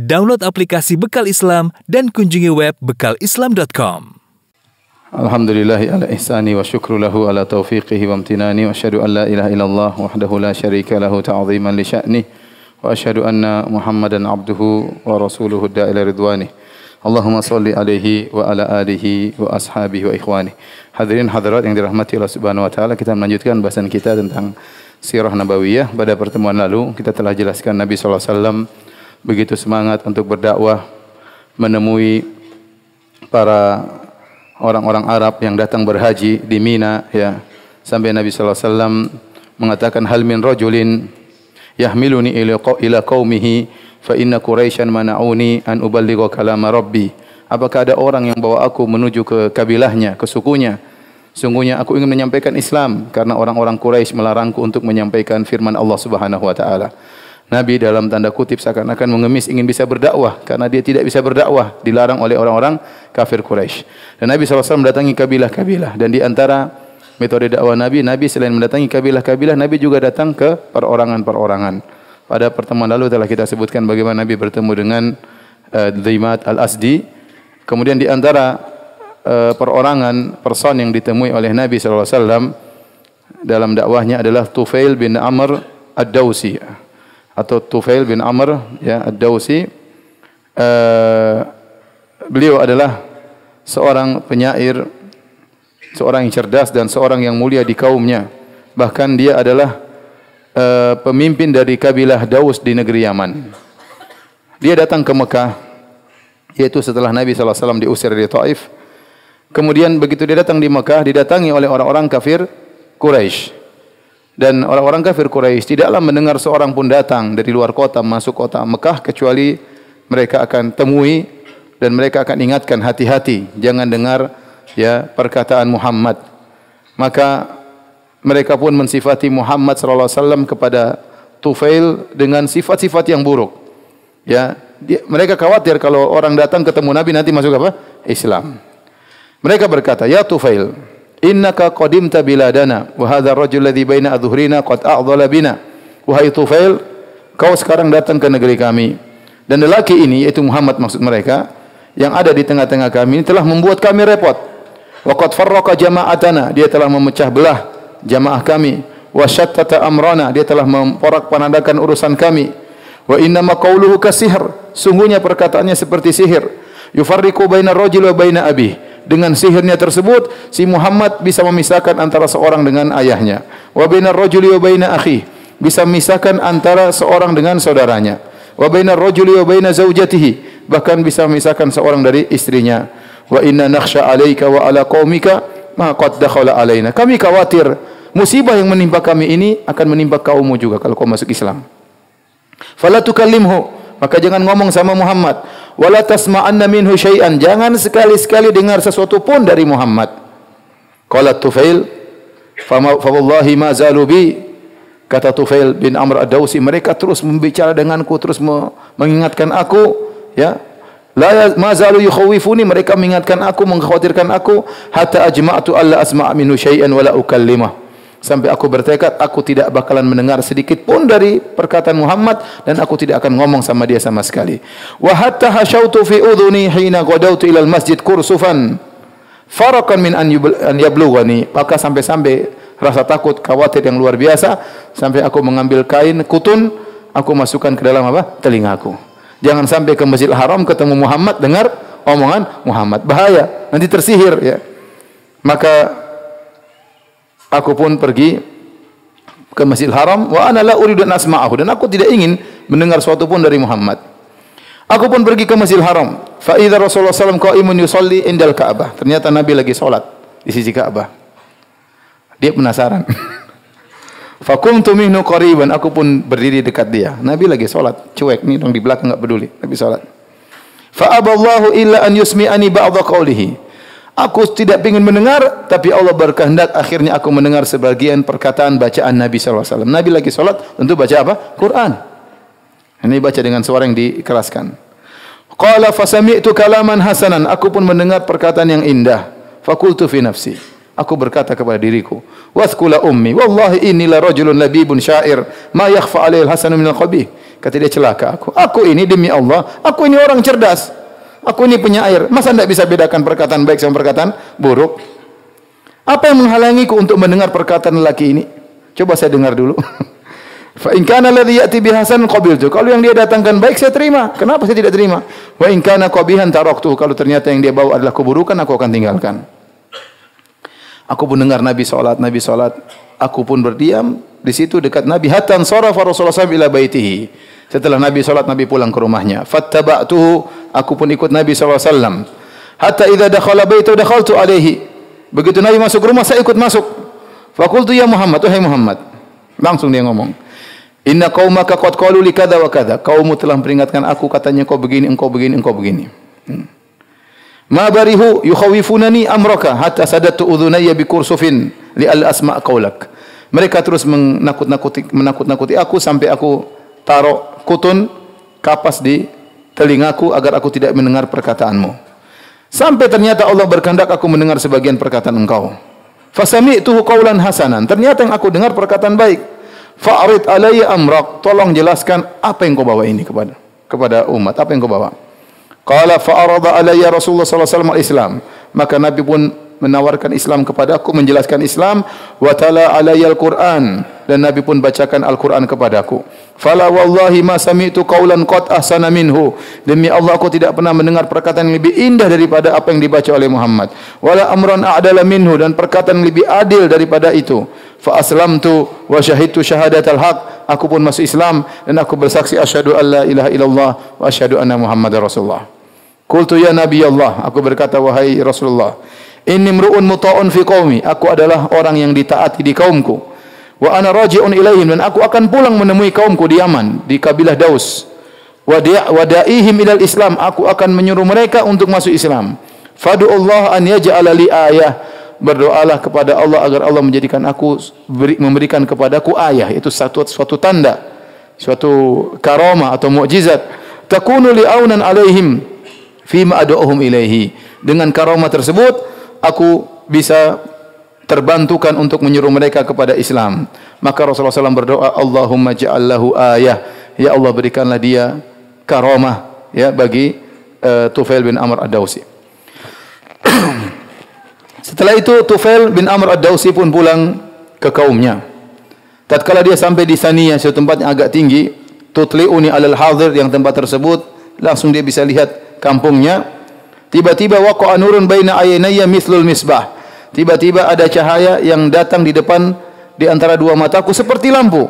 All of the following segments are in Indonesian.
Download aplikasi Bekal Islam dan kunjungi web bekalislam.com. Alhamdulillahi ala ihsani wa syukru lahu ala taufiqihi wa amtinani wa asyhadu an la ilaha illallah wahdahu la syarika lahu ta'ziman li sya'nih wa asyhadu anna Muhammadan abduhu wa rasuluhu da'ila ridwanih. Allahumma salli alaihi wa ala alihi wa ashabihi wa ikhwani. Hadirin hadirat yang dirahmati Allah Subhanahu wa taala, kita melanjutkan bahasan kita tentang sirah nabawiyah. Pada pertemuan lalu kita telah jelaskan Nabi sallallahu alaihi wasallam begitu semangat untuk berdakwah menemui para orang-orang Arab yang datang berhaji di Mina ya. Sampai Nabi sallallahu alaihi wasallam mengatakan hal min rajulin yahmiluni ila qaumihi fa inna quraisyan mana'uni an uballigha kalama rabbi. Apakah ada orang yang bawa aku menuju ke kabilahnya ke sukunya? Sungguhnya aku ingin menyampaikan Islam karena orang-orang Quraisy melarangku untuk menyampaikan firman Allah Subhanahu wa taala Nabi dalam tanda kutip seakan-akan mengemis ingin bisa berdakwah karena dia tidak bisa berdakwah dilarang oleh orang-orang kafir Quraisy. Dan Nabi SAW mendatangi kabilah-kabilah dan di antara metode dakwah Nabi, Nabi selain mendatangi kabilah-kabilah, Nabi juga datang ke perorangan-perorangan. Pada pertemuan lalu telah kita sebutkan bagaimana Nabi bertemu dengan uh, Dhimat al-Asdi. Kemudian di antara uh, perorangan person yang ditemui oleh Nabi SAW dalam dakwahnya adalah Tufail bin Amr ad-Dawsi atau Tufail bin Amr ya Ad-Dausi uh, beliau adalah seorang penyair seorang yang cerdas dan seorang yang mulia di kaumnya. Bahkan dia adalah uh, pemimpin dari kabilah Daus di negeri Yaman. Dia datang ke Mekah yaitu setelah Nabi SAW diusir dari Taif. Kemudian begitu dia datang di Mekah didatangi oleh orang-orang kafir Quraisy dan orang-orang kafir Quraisy tidaklah mendengar seorang pun datang dari luar kota masuk kota Mekah kecuali mereka akan temui dan mereka akan ingatkan hati-hati jangan dengar ya perkataan Muhammad. Maka mereka pun mensifati Muhammad sallallahu alaihi wasallam kepada Tufail dengan sifat-sifat yang buruk. Ya, dia, mereka khawatir kalau orang datang ketemu Nabi nanti masuk apa? Islam. Mereka berkata, "Ya Tufail, innaka qadimta biladana. Wa hadha ar-rajul ladzi baina adhhurina qad a'dhala bina. Wahai Tufail kau sekarang datang ke negeri kami. Dan lelaki ini yaitu Muhammad maksud mereka yang ada di tengah-tengah kami ini telah membuat kami repot. Wa qad farraqa jama'atana dia telah memecah belah jamaah kami. Wa syattata amrana dia telah memporak-pandakan urusan kami. Wa inna ma qawluhu kasihr sungguhnya perkataannya seperti sihir. Yufarriqu baina rajul wa baina abihi dengan sihirnya tersebut si Muhammad bisa memisahkan antara seorang dengan ayahnya. Wa bainar rajuli wa baina akhi bisa memisahkan antara seorang dengan saudaranya. Wa bainar rajuli wa baina zaujatihi bahkan bisa memisahkan seorang dari istrinya. Wa inna nakhsha alayka wa ala qaumika ma qad dakhala alaina. Kami khawatir musibah yang menimpa kami ini akan menimpa kaummu juga kalau kau masuk Islam. Fala tukallimhu maka jangan ngomong sama Muhammad. Wala tasma'anna minhu syai'an. Jangan sekali-sekali dengar sesuatu pun dari Muhammad. Qala Tufail, fa wallahi ma zalu bi. Kata Tufail bin Amr Ad-Dausi, mereka terus membicara denganku, terus mengingatkan aku, ya. La ya, ma zalu yukhawifuni, mereka mengingatkan aku, mengkhawatirkan aku, hatta ajma'tu alla asma' minhu syai'an wala ukallimah sampai aku bertekad aku tidak bakalan mendengar sedikit pun dari perkataan Muhammad dan aku tidak akan ngomong sama dia sama sekali. Wa hatta hasyautu fi udhuni hina qadautu ila masjid kursufan farakan min an yablughani. Maka sampai-sampai rasa takut, khawatir yang luar biasa sampai aku mengambil kain kutun, aku masukkan ke dalam apa? telingaku. Jangan sampai ke Masjidil Haram ketemu Muhammad dengar omongan Muhammad. Bahaya, nanti tersihir ya. Maka Aku pun pergi ke Masjidil Haram wa ana la uridu an asma'ahu dan aku tidak ingin mendengar sesuatu pun dari Muhammad. Aku pun pergi ke Masjidil Haram. Fa idza Rasulullah sallallahu qaimun yusalli indal Ka'bah. Ternyata Nabi lagi salat di sisi Ka'bah. Dia penasaran. Fakumtu minhu qariban. Aku pun berdiri dekat dia. Nabi lagi salat, cuek nih dong di belakang enggak peduli. Nabi salat. Fa aballahu illa an yusmi'ani ba'dha qawlihi. Aku tidak ingin mendengar, tapi Allah berkehendak akhirnya aku mendengar sebagian perkataan bacaan Nabi SAW. Nabi lagi sholat, tentu baca apa? Quran. Ini baca dengan suara yang dikeraskan. Qala fasami'tu kalaman hasanan. Aku pun mendengar perkataan yang indah. Fakultu fi nafsi. Aku berkata kepada diriku, Wathkula ummi, wallahi inni la rajulun labibun syair, ma yakhfa alaihi al-hasanu min al-qabih. Kata dia celaka aku. Aku ini demi Allah, aku ini orang cerdas. Aku ini penyair. Masa tidak bisa bedakan perkataan baik sama perkataan buruk? Apa yang menghalangiku untuk mendengar perkataan lelaki ini? Coba saya dengar dulu. Fa in kana alladhi ya'ti bihasan qabiltu. Kalau yang dia datangkan baik saya terima. Kenapa saya tidak terima? Wa in kana qabihan taraktu. Kalau ternyata yang dia bawa adalah keburukan aku akan tinggalkan. Aku pun dengar Nabi salat, Nabi salat. Aku pun berdiam di situ dekat Nabi hatta sarafa Rasulullah SAW ila baitihi. Setelah Nabi salat Nabi pulang ke rumahnya. Fattaba'tuhu, aku pun ikut Nabi SAW. Hatta idza dakhala baitu dakhaltu alaihi. Begitu Nabi masuk rumah saya ikut masuk. Fakultu ya Muhammad, wahai Muhammad. Langsung dia ngomong. Inna qaumaka qad qalu li kadza wa kadza. Kaummu telah memperingatkan aku katanya engkau begini, engkau begini, engkau begini. Hmm. Ma barihu yukhawifunani amraka hatta sadatu udhunayya bi kursufin li al asma qaulak. Mereka terus menakut-nakuti menakut-nakuti aku sampai aku taruh kutun kapas di telingaku agar aku tidak mendengar perkataanmu. Sampai ternyata Allah berkehendak aku mendengar sebagian perkataan engkau. Fasami'tuhu qaulan hasanan. Ternyata yang aku dengar perkataan baik. Fa'rid alayya amrak. Tolong jelaskan apa yang kau bawa ini kepada kepada umat. Apa yang kau bawa? Qala fa'arada alayya Rasulullah sallallahu alaihi wasallam. Maka Nabi pun menawarkan Islam kepada aku, menjelaskan Islam, wa tala alayya al-Quran dan Nabi pun bacakan Al-Quran kepadaku. Fala wallahi ma sami'tu qawlan qad ahsana minhu. Demi Allah aku tidak pernah mendengar perkataan yang lebih indah daripada apa yang dibaca oleh Muhammad. Wala amran a'dala minhu dan perkataan yang lebih adil daripada itu. Fa aslamtu wa syahidtu syahadatal haq. Aku pun masuk Islam dan aku bersaksi asyhadu an la ilaha illallah wa asyhadu anna Muhammadar Rasulullah. Qultu ya Nabi Allah, aku berkata wahai Rasulullah, inni mru'un muta'un fi qaumi, aku adalah orang yang ditaati di kaumku. Wa ana raji'un ilaihim dan aku akan pulang menemui kaumku di Yaman, di kabilah Daus. Wa da'ihim ilal Islam, aku akan menyuruh mereka untuk masuk Islam. Fadu Allah an yaj'ala li ayah. Berdoalah kepada Allah agar Allah menjadikan aku memberikan kepadaku ayah, itu satu suatu tanda, suatu karomah atau mukjizat. Takunu li aunan alaihim fima ad'uhum ilaihi. Dengan karomah tersebut aku bisa terbantukan untuk menyuruh mereka kepada Islam. Maka Rasulullah SAW berdoa, Allahumma ja'allahu ayah. Ya Allah berikanlah dia karomah ya bagi uh, Tufail bin Amr ad-Dausi. Setelah itu Tufail bin Amr ad-Dausi pun pulang ke kaumnya. Tatkala dia sampai di Saniyah, suatu tempat yang agak tinggi, tutli'uni alal hadir yang tempat tersebut, langsung dia bisa lihat kampungnya tiba-tiba waqa'a nurun baina aynayya mithlul misbah. Tiba-tiba ada cahaya yang datang di depan di antara dua mataku seperti lampu.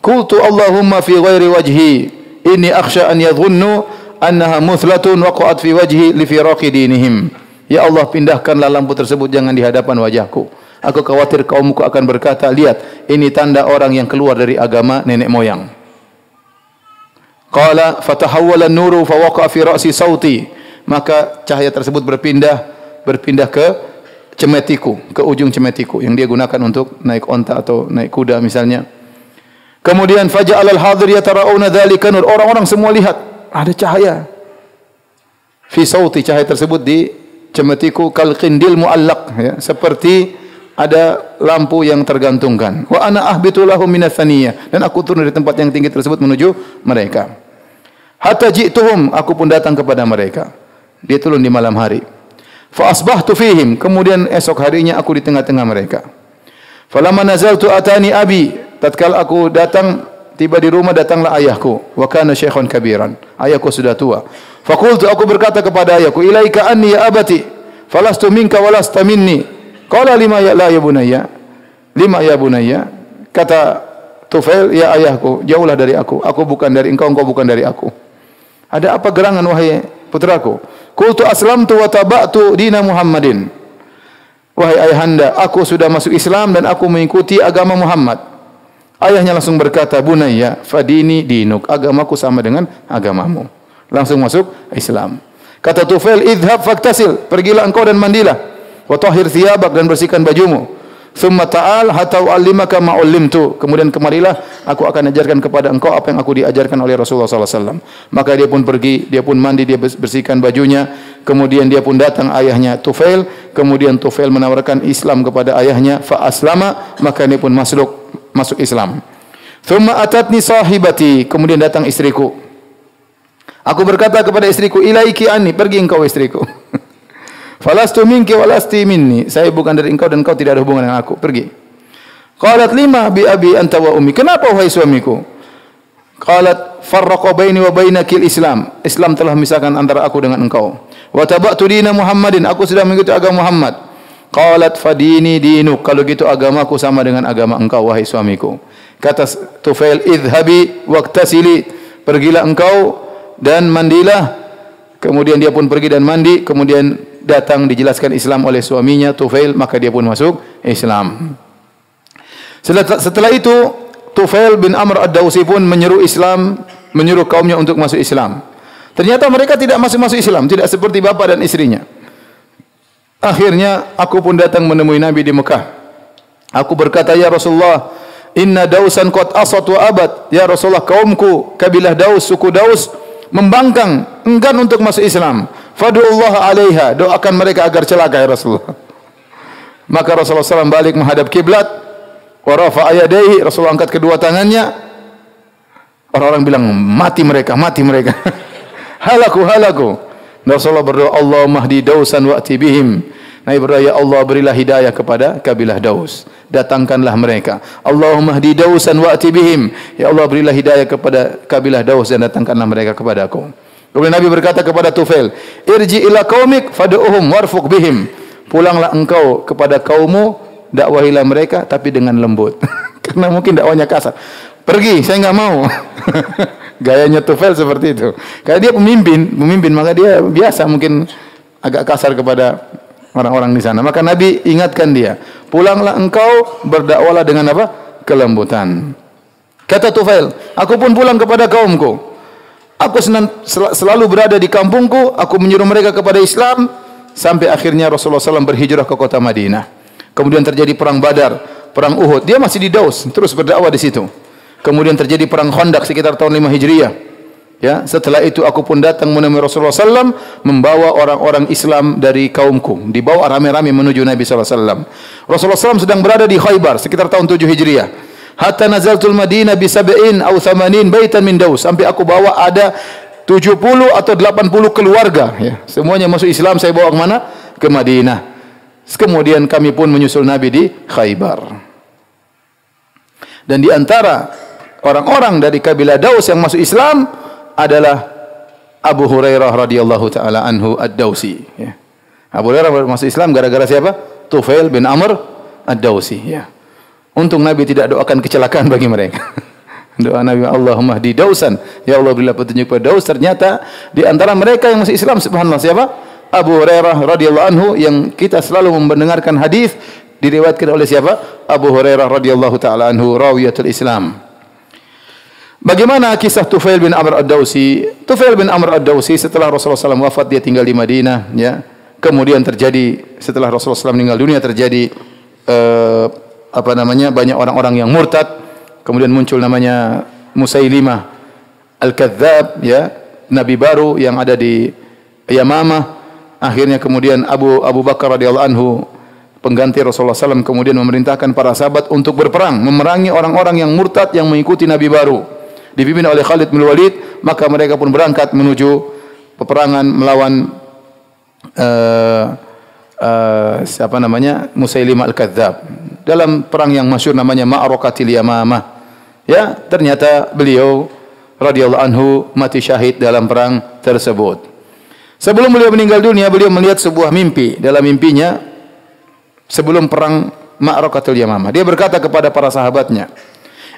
Qultu allahumma fi ghairi wajhi inni akhsha an yadhunnu annaha muthlatun waqa'at fi wajhi li firaqi dinihim. Ya Allah pindahkanlah lampu tersebut jangan di hadapan wajahku. Aku khawatir kaumku akan berkata lihat ini tanda orang yang keluar dari agama nenek moyang. Qala fatahawwala an-nuru fa waqa'a fi ra'si sauti. Maka cahaya tersebut berpindah berpindah ke cemetiku, ke ujung cemetiku yang dia gunakan untuk naik onta atau naik kuda misalnya. Kemudian faja'al al-hadir yatara'una dzalika nur. Orang-orang semua lihat ada cahaya. Fi sauti cahaya tersebut di cemetiku kal qindil muallaq ya, seperti ada lampu yang tergantungkan. Wa ana ahbitu lahum minas dan aku turun dari tempat yang tinggi tersebut menuju mereka. Hatta ji'tuhum aku pun datang kepada mereka. Dia turun di malam hari. Fa asbahtu fihim kemudian esok harinya aku di tengah-tengah mereka. Falamma nazaltu atani abi tatkala aku datang tiba di rumah datanglah ayahku wa kana syekhon kabiran ayahku sudah tua faqultu aku berkata kepada ayahku ilaika anni ya abati falastu minka walasta minni Qala lima ya la ya bunayya. Lima ya bunayya. Kata Tufail, ya ayahku, jauhlah dari aku. Aku bukan dari engkau, engkau bukan dari aku. Ada apa gerangan wahai putraku? Qultu aslamtu wa taba'tu dina Muhammadin. Wahai ayahanda, aku sudah masuk Islam dan aku mengikuti agama Muhammad. Ayahnya langsung berkata, Bunayya, fadini dinuk. Agamaku sama dengan agamamu. Langsung masuk Islam. Kata Tufail, idhab faktasil. Pergilah engkau dan mandilah wa tahhir dan bersihkan bajumu. Thumma ta'al hatta u'allimaka ma ullimtu. Kemudian kemarilah aku akan ajarkan kepada engkau apa yang aku diajarkan oleh Rasulullah sallallahu alaihi wasallam. Maka dia pun pergi, dia pun mandi, dia bersihkan bajunya. Kemudian dia pun datang ayahnya Tufail, kemudian Tufail menawarkan Islam kepada ayahnya fa aslama, maka dia pun masuk masuk Islam. Thumma atatni sahibati, kemudian datang istriku. Aku berkata kepada istriku, "Ilaiki anni, pergi engkau istriku." Falastu minki walasti minni. Saya bukan dari engkau dan engkau tidak ada hubungan dengan aku. Pergi. Qalat lima bi abi anta wa ummi. Kenapa wahai suamiku? Qalat farraqa baini wa bainakil Islam. Islam telah memisahkan antara aku dengan engkau. Wa tabatu dina Muhammadin. Aku sudah mengikuti agama Muhammad. Qalat fadini dinuk. Kalau gitu agamaku sama dengan agama engkau wahai suamiku. Kata Tufail idhabi waqtasili. Pergilah engkau dan mandilah. Kemudian dia pun pergi dan mandi. Kemudian datang dijelaskan Islam oleh suaminya Tufail maka dia pun masuk Islam. Setelah, itu Tufail bin Amr ad-Dawsi pun menyeru Islam, menyeru kaumnya untuk masuk Islam. Ternyata mereka tidak masuk-masuk Islam, tidak seperti bapa dan istrinya. Akhirnya aku pun datang menemui Nabi di Mekah. Aku berkata, "Ya Rasulullah, inna Dausan qad asat wa abad." Ya Rasulullah, kaumku, kabilah Daus, suku Daus membangkang, enggan untuk masuk Islam. Allah alaiha, doakan mereka agar celaka ya Rasulullah. Maka Rasulullah SAW balik menghadap kiblat, wa rafa'a Rasulullah angkat kedua tangannya. Orang-orang bilang mati mereka, mati mereka. halaku, halaku. Rasulullah berdoa, Allah mahdi dausan wa'ti bihim. Nabi berdoa, Ya Allah berilah hidayah kepada kabilah Daus. Datangkanlah mereka. Allahumma hdi Dausan wa'ti bihim. Ya Allah berilah hidayah kepada kabilah Daus dan datangkanlah mereka kepada aku. Kemudian Nabi berkata kepada Tufail, "Irji ila qaumik fad'uhum warfuq bihim." Pulanglah engkau kepada kaummu, dakwahilah mereka tapi dengan lembut. Karena mungkin dakwanya kasar. Pergi, saya enggak mau. Gayanya Tufail seperti itu. Karena dia pemimpin, pemimpin maka dia biasa mungkin agak kasar kepada orang-orang di sana. Maka Nabi ingatkan dia, "Pulanglah engkau berdakwalah dengan apa? kelembutan." Kata Tufail, "Aku pun pulang kepada kaumku." Aku selalu berada di kampungku, aku menyuruh mereka kepada Islam sampai akhirnya Rasulullah SAW berhijrah ke kota Madinah. Kemudian terjadi perang Badar, perang Uhud. Dia masih di Daus, terus berdakwah di situ. Kemudian terjadi perang Khandaq sekitar tahun 5 Hijriah. Ya, setelah itu aku pun datang menemui Rasulullah SAW membawa orang-orang Islam dari kaumku. Dibawa rame-rame menuju Nabi SAW. Rasulullah SAW sedang berada di Khaybar sekitar tahun 7 Hijriah hatta nazaltul Madinah bi sab'in aw thamanin baitan min Daus sampai aku bawa ada 70 atau 80 keluarga ya. Semuanya masuk Islam saya bawa ke mana? Ke Madinah. Kemudian kami pun menyusul Nabi di Khaybar. Dan di antara orang-orang dari kabilah Daus yang masuk Islam adalah Abu Hurairah radhiyallahu taala anhu Ad-Dausi ya. Abu Hurairah masuk Islam gara-gara siapa? Tufail bin Amr Ad-Dausi ya. Untung Nabi tidak doakan kecelakaan bagi mereka. Doa Nabi Allahumma di Dausan. Ya Allah berilah petunjuk kepada Daus. Ternyata di antara mereka yang masih Islam subhanallah siapa? Abu Hurairah radhiyallahu anhu yang kita selalu mendengarkan hadis diriwayatkan oleh siapa? Abu Hurairah radhiyallahu taala anhu rawiyatul Islam. Bagaimana kisah Tufail bin Amr Ad-Dausi? Tufail bin Amr Ad-Dausi setelah Rasulullah SAW wafat dia tinggal di Madinah, ya. Kemudian terjadi setelah Rasulullah SAW meninggal dunia terjadi uh, apa namanya banyak orang-orang yang murtad kemudian muncul namanya Musailimah Al-Kadzab ya nabi baru yang ada di Yamamah. Akhirnya kemudian Abu Abu Bakar radhiyallahu anhu pengganti Rasulullah SAW kemudian memerintahkan para sahabat untuk berperang memerangi orang-orang yang murtad yang mengikuti nabi baru. Dipimpin oleh Khalid bin Walid maka mereka pun berangkat menuju peperangan melawan uh, uh, siapa namanya Musailimah Al-Kadzab dalam perang yang masyhur namanya Ma'rakatil Yamamah. Ya, ternyata beliau radhiyallahu anhu mati syahid dalam perang tersebut. Sebelum beliau meninggal dunia, beliau melihat sebuah mimpi. Dalam mimpinya sebelum perang Ma'rakatil Yamamah, dia berkata kepada para sahabatnya,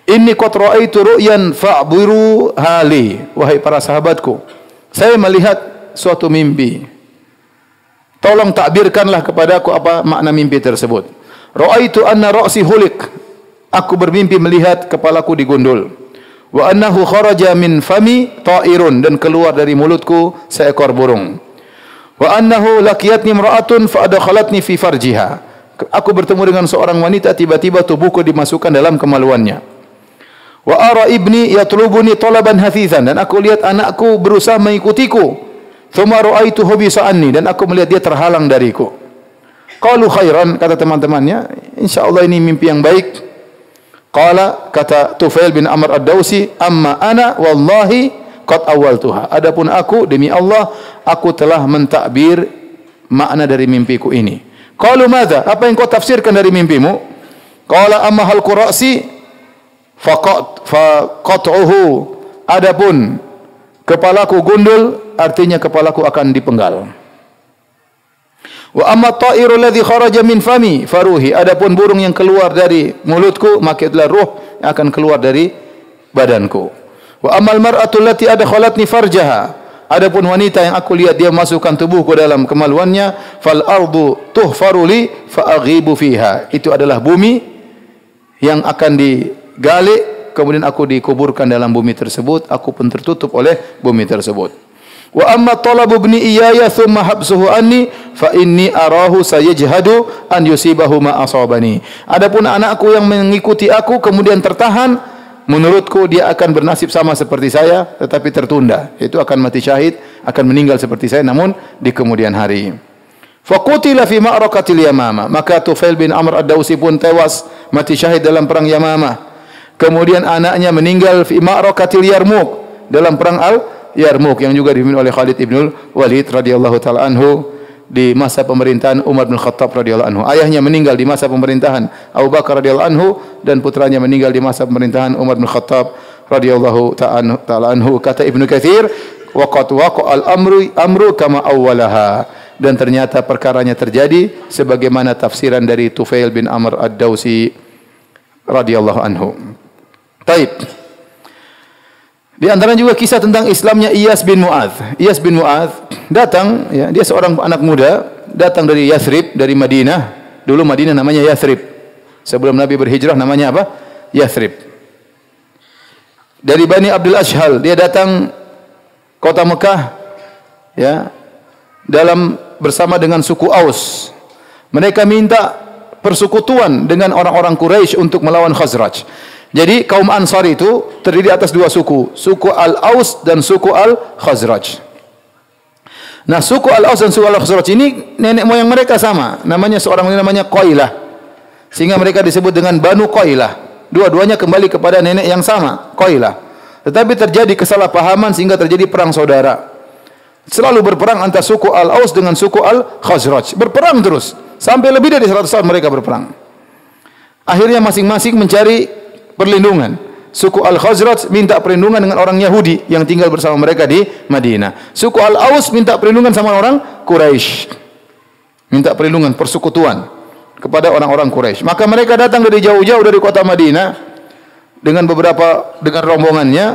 "Inni qad ra'aitu ru'yan fa'biru hali." Wahai para sahabatku, saya melihat suatu mimpi. Tolong takbirkanlah kepadaku apa makna mimpi tersebut. Ra'aitu anna ra'si hulik. Aku bermimpi melihat kepalaku digundul. Wa annahu kharaja min fami ta'irun dan keluar dari mulutku seekor burung. Wa annahu laqiyatni imra'atun fa adkhalatni fi farjiha. Aku bertemu dengan seorang wanita tiba-tiba tubuhku dimasukkan dalam kemaluannya. Wa ara ibni yatlubuni talaban hafizan dan aku lihat anakku berusaha mengikutiku. Thumma ra'aituhu bisa'anni dan aku melihat dia terhalang dariku. Qalu khairan kata teman-temannya, insyaallah ini mimpi yang baik. Qala kata Tufail bin Amr Ad-Dausi, "Amma ana wallahi qad awaltuha." Adapun aku demi Allah, aku telah mentakbir makna dari mimpiku ini. Qalu madza? Apa yang kau tafsirkan dari mimpimu? Qala amma hal qurasi faqat faqat'uhu. Adapun kepalaku gundul artinya kepalaku akan dipenggal. Wa amma ta'iru alladhi kharaja min fami faruhi. Adapun burung yang keluar dari mulutku maka itulah ruh yang akan keluar dari badanku. Wa ammal mar'atu allati adkhalatni farjaha. Adapun wanita yang aku lihat dia masukkan tubuhku dalam kemaluannya, fal ardu tuhfaru li fa aghibu fiha. Itu adalah bumi yang akan digali kemudian aku dikuburkan dalam bumi tersebut, aku pun tertutup oleh bumi tersebut. Wa amma talabu ibni iyaya thumma habsuhu anni fa inni arahu sayajhadu an yusibahu ma asabani. Adapun anakku yang mengikuti aku kemudian tertahan menurutku dia akan bernasib sama seperti saya tetapi tertunda yaitu akan mati syahid akan meninggal seperti saya namun di kemudian hari. Faqutila fi ma'rakatil Yamama. Maka Tufail bin Amr Ad-Dausi pun tewas mati syahid dalam perang Yamama. Kemudian anaknya meninggal fi ma'rakatil Yarmuk dalam perang Al Yarmuk yang juga dipimpin oleh Khalid ibn Walid radhiyallahu taala anhu di masa pemerintahan Umar bin Khattab radhiyallahu anhu. Ayahnya meninggal di masa pemerintahan Abu Bakar radhiyallahu anhu dan putranya meninggal di masa pemerintahan Umar bin Khattab radhiyallahu taala anhu. Kata Ibnu Katsir, waqat waqa al-amru amru kama awwalaha. Dan ternyata perkaranya terjadi sebagaimana tafsiran dari Tufail bin Amr Ad-Dausi radhiyallahu anhu. Taib. Di antara juga kisah tentang Islamnya Iyas bin Mu'adz. Iyas bin Mu'adz datang, ya, dia seorang anak muda, datang dari Yathrib, dari Madinah. Dulu Madinah namanya Yathrib. Sebelum Nabi berhijrah namanya apa? Yathrib. Dari Bani Abdul Ashhal, dia datang kota Mekah, ya, dalam bersama dengan suku Aus. Mereka minta persekutuan dengan orang-orang Quraisy untuk melawan Khazraj. Jadi kaum Ansar itu terdiri atas dua suku, suku Al-Aus dan suku Al-Khazraj. Nah, suku Al-Aus dan suku Al-Khazraj ini nenek moyang mereka sama, namanya seorang ini namanya Qailah. Sehingga mereka disebut dengan Banu Qailah. Dua-duanya kembali kepada nenek yang sama, Qailah. Tetapi terjadi kesalahpahaman sehingga terjadi perang saudara. Selalu berperang antara suku Al-Aus dengan suku Al-Khazraj. Berperang terus. Sampai lebih dari 100 tahun mereka berperang. Akhirnya masing-masing mencari perlindungan. Suku Al-Khazraj minta perlindungan dengan orang Yahudi yang tinggal bersama mereka di Madinah. Suku Al-Aus minta perlindungan sama orang Quraisy. Minta perlindungan persekutuan kepada orang-orang Quraisy. Maka mereka datang dari jauh-jauh dari kota Madinah dengan beberapa dengan rombongannya.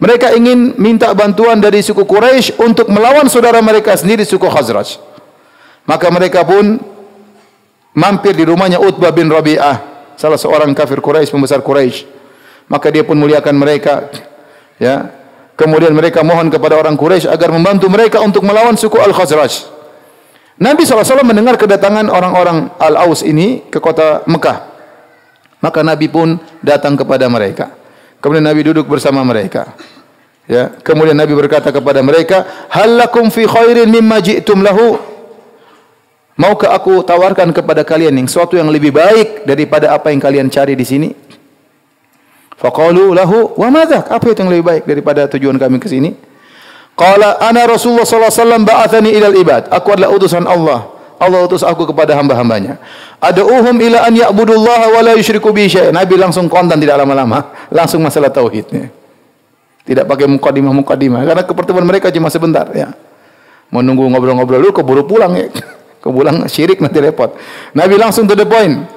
Mereka ingin minta bantuan dari suku Quraisy untuk melawan saudara mereka sendiri suku Khazraj. Maka mereka pun mampir di rumahnya Utbah bin Rabi'ah salah seorang kafir Quraisy pembesar Quraisy maka dia pun muliakan mereka ya. Kemudian mereka mohon kepada orang Quraisy agar membantu mereka untuk melawan suku Al-Khazraj. Nabi SAW mendengar kedatangan orang-orang Al-Aus ini ke kota Mekah. Maka Nabi pun datang kepada mereka. Kemudian Nabi duduk bersama mereka ya. Kemudian Nabi berkata kepada mereka halakum fi khairin mimma ji'tum lahu Maukah aku tawarkan kepada kalian yang sesuatu yang lebih baik daripada apa yang kalian cari di sini? Faqalu lahu wa madza? Apa itu yang lebih baik daripada tujuan kami ke sini? Qala ana Rasulullah sallallahu alaihi wasallam ba'athani ilal ibad. Aku adalah utusan Allah. Allah utus aku kepada hamba-hambanya. Ad'uhum ila an ya'budullaha wa la yusyriku bi syai'an. Nabi langsung kontan tidak lama-lama, langsung masalah tauhidnya. Tidak pakai mukadimah-mukadimah karena pertemuan mereka cuma sebentar ya. Mau nunggu ngobrol-ngobrol dulu keburu pulang ya. Kau bilang syirik nanti repot. Nabi langsung to the point.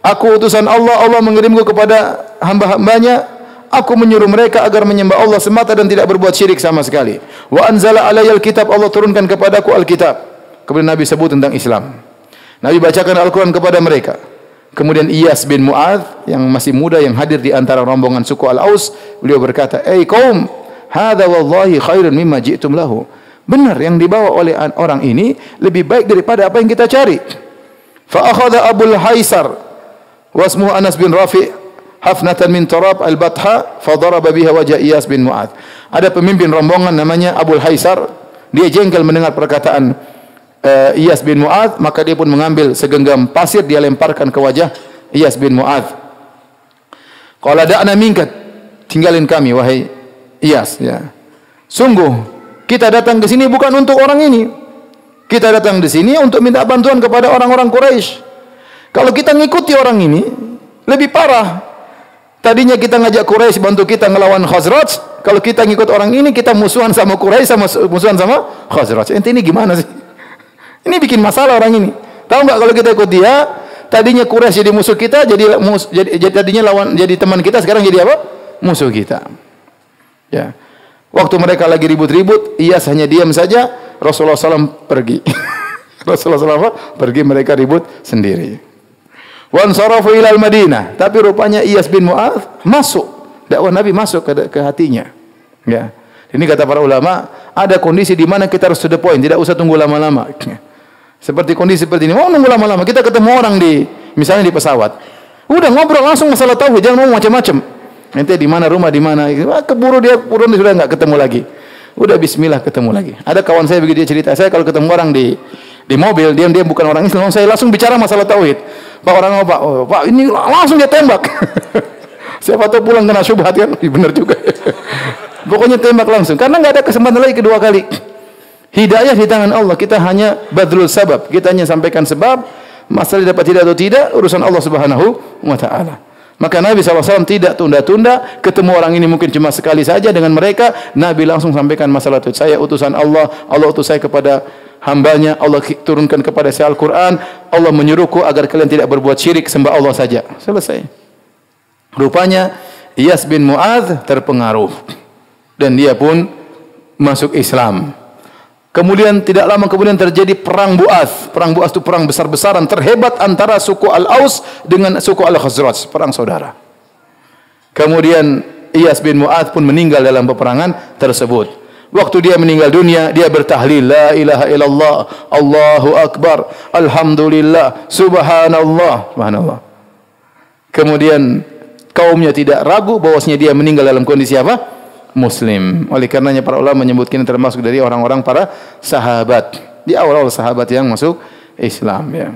Aku utusan Allah, Allah mengirimku kepada hamba-hambanya. Aku menyuruh mereka agar menyembah Allah semata dan tidak berbuat syirik sama sekali. Wa anzala alayal kitab, Allah turunkan kepadaku Alkitab. Kemudian Nabi sebut tentang Islam. Nabi bacakan Al-Quran kepada mereka. Kemudian Iyas bin Mu'adh yang masih muda yang hadir di antara rombongan suku Al-Aus, beliau berkata, "Ei kaum, hadza wallahi khairun mimma ji'tum lahu." Benar yang dibawa oleh orang ini lebih baik daripada apa yang kita cari. Fa akhadha Abul Haisar wasmuhu Anas bin Rafi hafnatan min turab al-batha fa daraba biha wajah Iyas bin Mu'ad. Ada pemimpin rombongan namanya Abul Haisar, dia jengkel mendengar perkataan uh, Iyas bin Mu'ad, maka dia pun mengambil segenggam pasir dia lemparkan ke wajah Iyas bin Mu'ad. Qala da'na minka. Tinggalin kami wahai Iyas ya. Sungguh kita datang ke sini bukan untuk orang ini. Kita datang di sini untuk minta bantuan kepada orang-orang Quraisy. Kalau kita ngikuti orang ini, lebih parah. Tadinya kita ngajak Quraisy bantu kita ngelawan Khazraj, kalau kita ngikut orang ini kita musuhan sama Quraisy sama musuhan sama Khazraj. Ente ini gimana sih? Ini bikin masalah orang ini. Tahu nggak kalau kita ikut dia, tadinya Quraisy jadi musuh kita, jadi, jadi, jadi tadinya lawan jadi teman kita, sekarang jadi apa? Musuh kita. Ya. Waktu mereka lagi ribut-ribut, Iyas hanya diam saja, Rasulullah SAW pergi. Rasulullah SAW pergi, mereka ribut sendiri. Wan sarafu ilal Madinah. Tapi rupanya Iyas bin Mu'adh masuk. Dakwah Nabi masuk ke, ke hatinya. Ya. Ini kata para ulama, ada kondisi di mana kita harus to the point, tidak usah tunggu lama-lama. Seperti kondisi seperti ini, mau nunggu lama-lama, kita ketemu orang di misalnya di pesawat. Udah ngobrol langsung masalah tauhid, jangan ngomong macam-macam. Nanti di mana rumah di mana, ah, keburu dia turun sudah enggak ketemu lagi. Udah bismillah ketemu lagi. Ada kawan saya begitu dia cerita, saya kalau ketemu orang di di mobil, dia dia bukan orang Islam, saya langsung bicara masalah tauhid. Pak orang apa? Oh, Pak, ini langsung dia tembak. Siapa tahu pulang kena syubhat kan? Benar juga. Pokoknya tembak langsung karena nggak ada kesempatan lagi kedua kali. Hidayah di tangan Allah. Kita hanya badrul sabab. Kita hanya sampaikan sebab. Masalah dapat tidak atau tidak urusan Allah Subhanahu wa taala. Maka Nabi SAW tidak tunda-tunda. Ketemu orang ini mungkin cuma sekali saja dengan mereka. Nabi langsung sampaikan masalah itu. Saya utusan Allah. Allah utus saya kepada hambanya. Allah turunkan kepada saya Al-Quran. Allah menyuruhku agar kalian tidak berbuat syirik. Sembah Allah saja. Selesai. Rupanya Iyas bin Mu'adh terpengaruh. Dan dia pun masuk Islam. Kemudian tidak lama kemudian terjadi perang Buas. Perang Buas itu perang besar-besaran terhebat antara suku Al-Aus dengan suku Al-Khazraj, perang saudara. Kemudian Iyas bin Mu'adz pun meninggal dalam peperangan tersebut. Waktu dia meninggal dunia, dia bertahlil la ilaha illallah, Allahu akbar, alhamdulillah, subhanallah, subhanallah. Kemudian kaumnya tidak ragu bahwasanya dia meninggal dalam kondisi apa? Muslim. Oleh karenanya para ulama menyebutkan termasuk dari orang-orang para sahabat. Di awal-awal sahabat yang masuk Islam ya.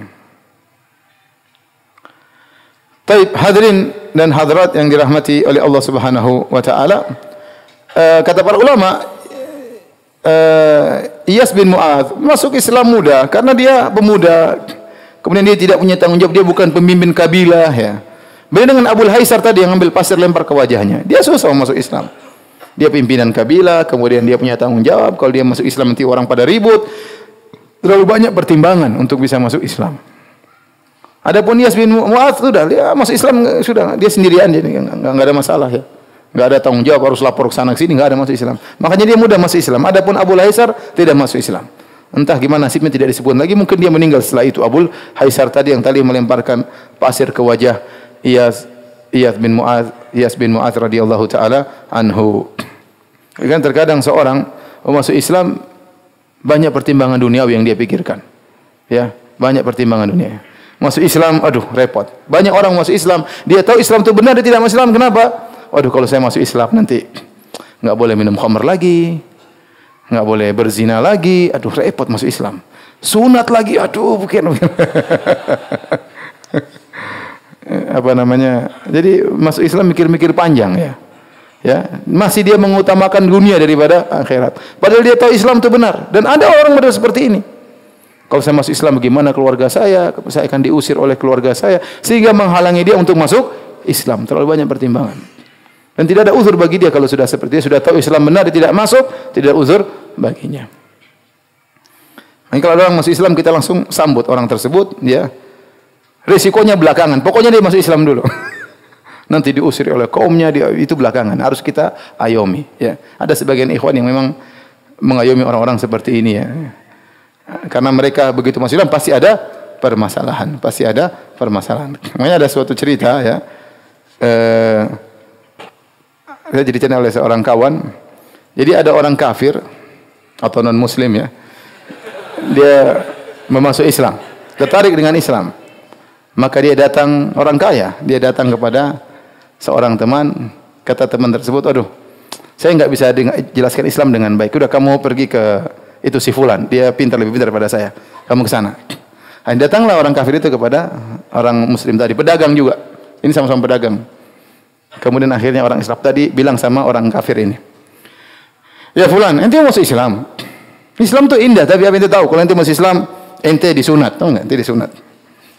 Taib hadirin dan hadirat yang dirahmati oleh Allah Subhanahu wa taala. Uh, kata para ulama uh, Iyas bin Mu'adz masuk Islam muda karena dia pemuda. Kemudian dia tidak punya tanggung jawab, dia bukan pemimpin kabilah ya. Beda dengan Abu Haisar tadi yang ambil pasir lempar ke wajahnya. Dia susah masuk Islam. Dia pimpinan kabilah, kemudian dia punya tanggung jawab. Kalau dia masuk Islam nanti orang pada ribut. Terlalu banyak pertimbangan untuk bisa masuk Islam. Adapun Yas bin sudah dia masuk Islam sudah dia sendirian jadi enggak, ada masalah ya. Enggak ada tanggung jawab harus lapor ke sana ke sini enggak ada masuk Islam. Makanya dia mudah masuk Islam. Adapun Abu Haisar tidak masuk Islam. Entah gimana nasibnya tidak disebut lagi mungkin dia meninggal setelah itu Abu Haisar tadi yang tadi melemparkan pasir ke wajah Iyas Iyas bin Mu'ad Iyas bin Mu'ad radhiyallahu taala anhu. Kan terkadang seorang masuk Islam banyak pertimbangan dunia yang dia pikirkan. Ya, banyak pertimbangan dunia. Masuk Islam, aduh repot. Banyak orang masuk Islam, dia tahu Islam itu benar, dia tidak masuk Islam. Kenapa? Waduh, kalau saya masuk Islam nanti nggak boleh minum khamr lagi, nggak boleh berzina lagi. Aduh, repot masuk Islam. Sunat lagi, aduh, bukan. Apa namanya? Jadi masuk Islam mikir-mikir panjang ya. Ya, masih dia mengutamakan dunia daripada akhirat. Padahal dia tahu Islam itu benar dan ada orang model seperti ini. Kalau saya masuk Islam bagaimana keluarga saya? Saya akan diusir oleh keluarga saya sehingga menghalangi dia untuk masuk Islam. Terlalu banyak pertimbangan. Dan tidak ada uzur bagi dia kalau sudah seperti dia sudah tahu Islam benar dia tidak masuk, tidak uzur baginya. Nah, kalau orang masuk Islam kita langsung sambut orang tersebut, ya. Risikonya belakangan. Pokoknya dia masuk Islam dulu. nanti diusir oleh kaumnya dia itu belakangan. Harus kita ayomi ya. Ada sebagian ikhwan yang memang mengayomi orang-orang seperti ini ya. Karena mereka begitu masuk Islam pasti ada permasalahan pasti ada permasalahan. Makanya ada suatu cerita ya. Eh, saya cerita oleh seorang kawan. Jadi ada orang kafir atau non muslim ya. Dia memasuk Islam tertarik dengan Islam maka dia datang orang kaya dia datang kepada seorang teman, kata teman tersebut, aduh, saya nggak bisa jelaskan Islam dengan baik. Udah kamu pergi ke itu si fulan, dia pintar lebih pintar daripada saya. Kamu ke sana. Nah, datanglah orang kafir itu kepada orang muslim tadi, pedagang juga. Ini sama-sama pedagang. Kemudian akhirnya orang Islam tadi bilang sama orang kafir ini. Ya fulan, ente masuk Islam. Islam tuh indah, tapi apa ente tahu kalau ente masuk Islam, ente disunat, tahu enggak? Ente disunat.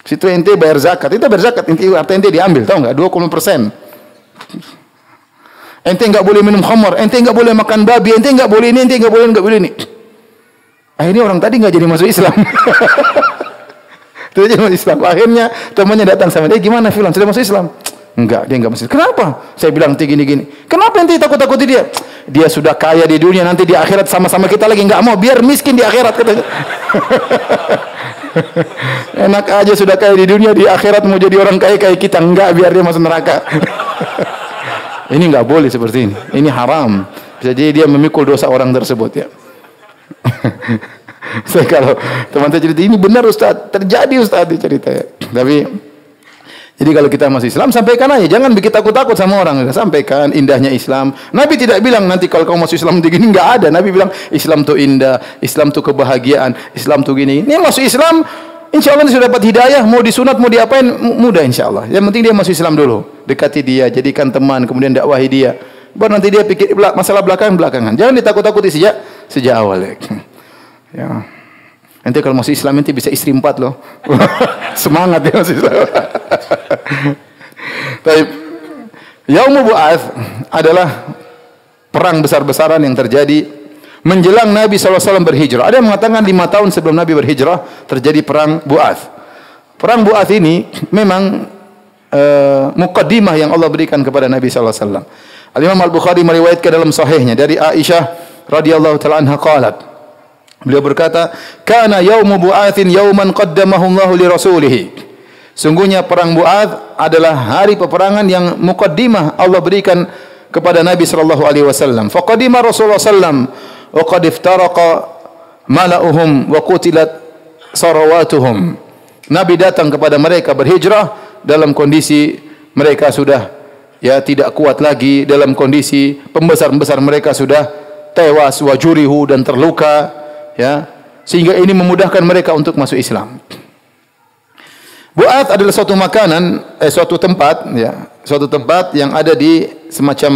Situ ente bayar zakat, itu bayar zakat, ente harta ente diambil, tahu enggak? 20 persen. Ente enggak boleh minum khamar, ente enggak boleh makan babi, ente enggak boleh ini, ente enggak boleh enggak boleh ini. Akhirnya orang tadi enggak jadi masuk Islam. Tidak jadi masuk Islam. Akhirnya temannya datang sama dia, gimana Filan, sudah masuk Islam? Enggak, dia enggak masuk. Kenapa? Saya bilang gini gini. Kenapa ente takut-takuti dia? Dia sudah kaya di dunia, nanti di akhirat sama-sama kita lagi enggak mau, biar miskin di akhirat katanya. Enak aja sudah kaya di dunia, di akhirat mau jadi orang kaya kayak kita enggak, biar dia masuk neraka. ini enggak boleh seperti ini. Ini haram. Bisa jadi dia memikul dosa orang tersebut ya. Saya kalau teman saya cerita ini benar Ustaz, terjadi Ustaz cerita ya. Tapi jadi kalau kita masih Islam sampaikan aja, jangan bikin takut-takut sama orang. Sampaikan indahnya Islam. Nabi tidak bilang nanti kalau kamu masuk Islam begini enggak ada. Nabi bilang Islam itu indah, Islam itu kebahagiaan, Islam itu gini. Ini masuk Islam Insya Allah sudah dapat hidayah, mau disunat, mau diapain, mudah insya Allah. Yang penting dia masuk Islam dulu. Dekati dia, jadikan teman, kemudian dakwahi dia. Baru nanti dia pikir masalah belakang belakangan. Jangan ditakut-takuti sejak sejak awal. Ya. Ya. Nanti kalau masuk Islam nanti bisa istri empat loh. Semangat dia masuk Islam. Tapi Yaumul Bu'ath adalah perang besar-besaran yang terjadi menjelang Nabi SAW berhijrah. Ada yang mengatakan lima tahun sebelum Nabi berhijrah terjadi perang Bu'ath. Perang Bu'ath ini memang uh, mukaddimah yang Allah berikan kepada Nabi SAW. Al-Imam Al-Bukhari meriwayatkan dalam sahihnya dari Aisyah radhiyallahu taala anha qalat Beliau berkata, "Kana yaumu bu'atsin yauman qaddamahu Allah li rasulih." Sungguhnya perang Bu'ath adalah hari peperangan yang mukaddimah Allah berikan kepada Nabi sallallahu alaihi wasallam. Faqadima Rasulullah sallam wa qad iftaraqa mala'uhum wa qutilat sarawatuhum. Nabi datang kepada mereka berhijrah dalam kondisi mereka sudah ya tidak kuat lagi dalam kondisi pembesar-pembesar mereka sudah tewas wajurihu dan terluka ya sehingga ini memudahkan mereka untuk masuk Islam. Buat adalah suatu makanan eh, suatu tempat ya suatu tempat yang ada di semacam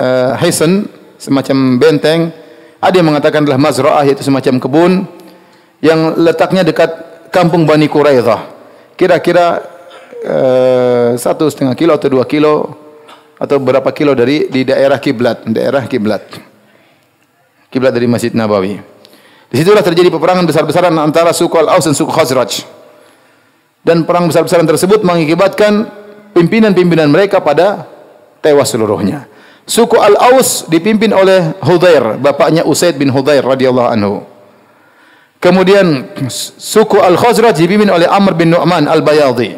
uh, hisan semacam benteng ada yang mengatakan adalah mazra'ah yaitu semacam kebun yang letaknya dekat kampung Bani Quraidah. Kira-kira uh, satu setengah kilo atau dua kilo atau berapa kilo dari di daerah kiblat, daerah kiblat. Kiblat dari Masjid Nabawi. Di situlah terjadi peperangan besar-besaran antara suku Al-Aus dan suku Khazraj. Dan perang besar-besaran tersebut mengakibatkan pimpinan-pimpinan mereka pada tewas seluruhnya. Suku Al-Aus dipimpin oleh Hudair, bapaknya Usaid bin Hudair radhiyallahu anhu. Kemudian suku Al-Khazraj dipimpin oleh Amr bin Nu'man Al-Bayadi.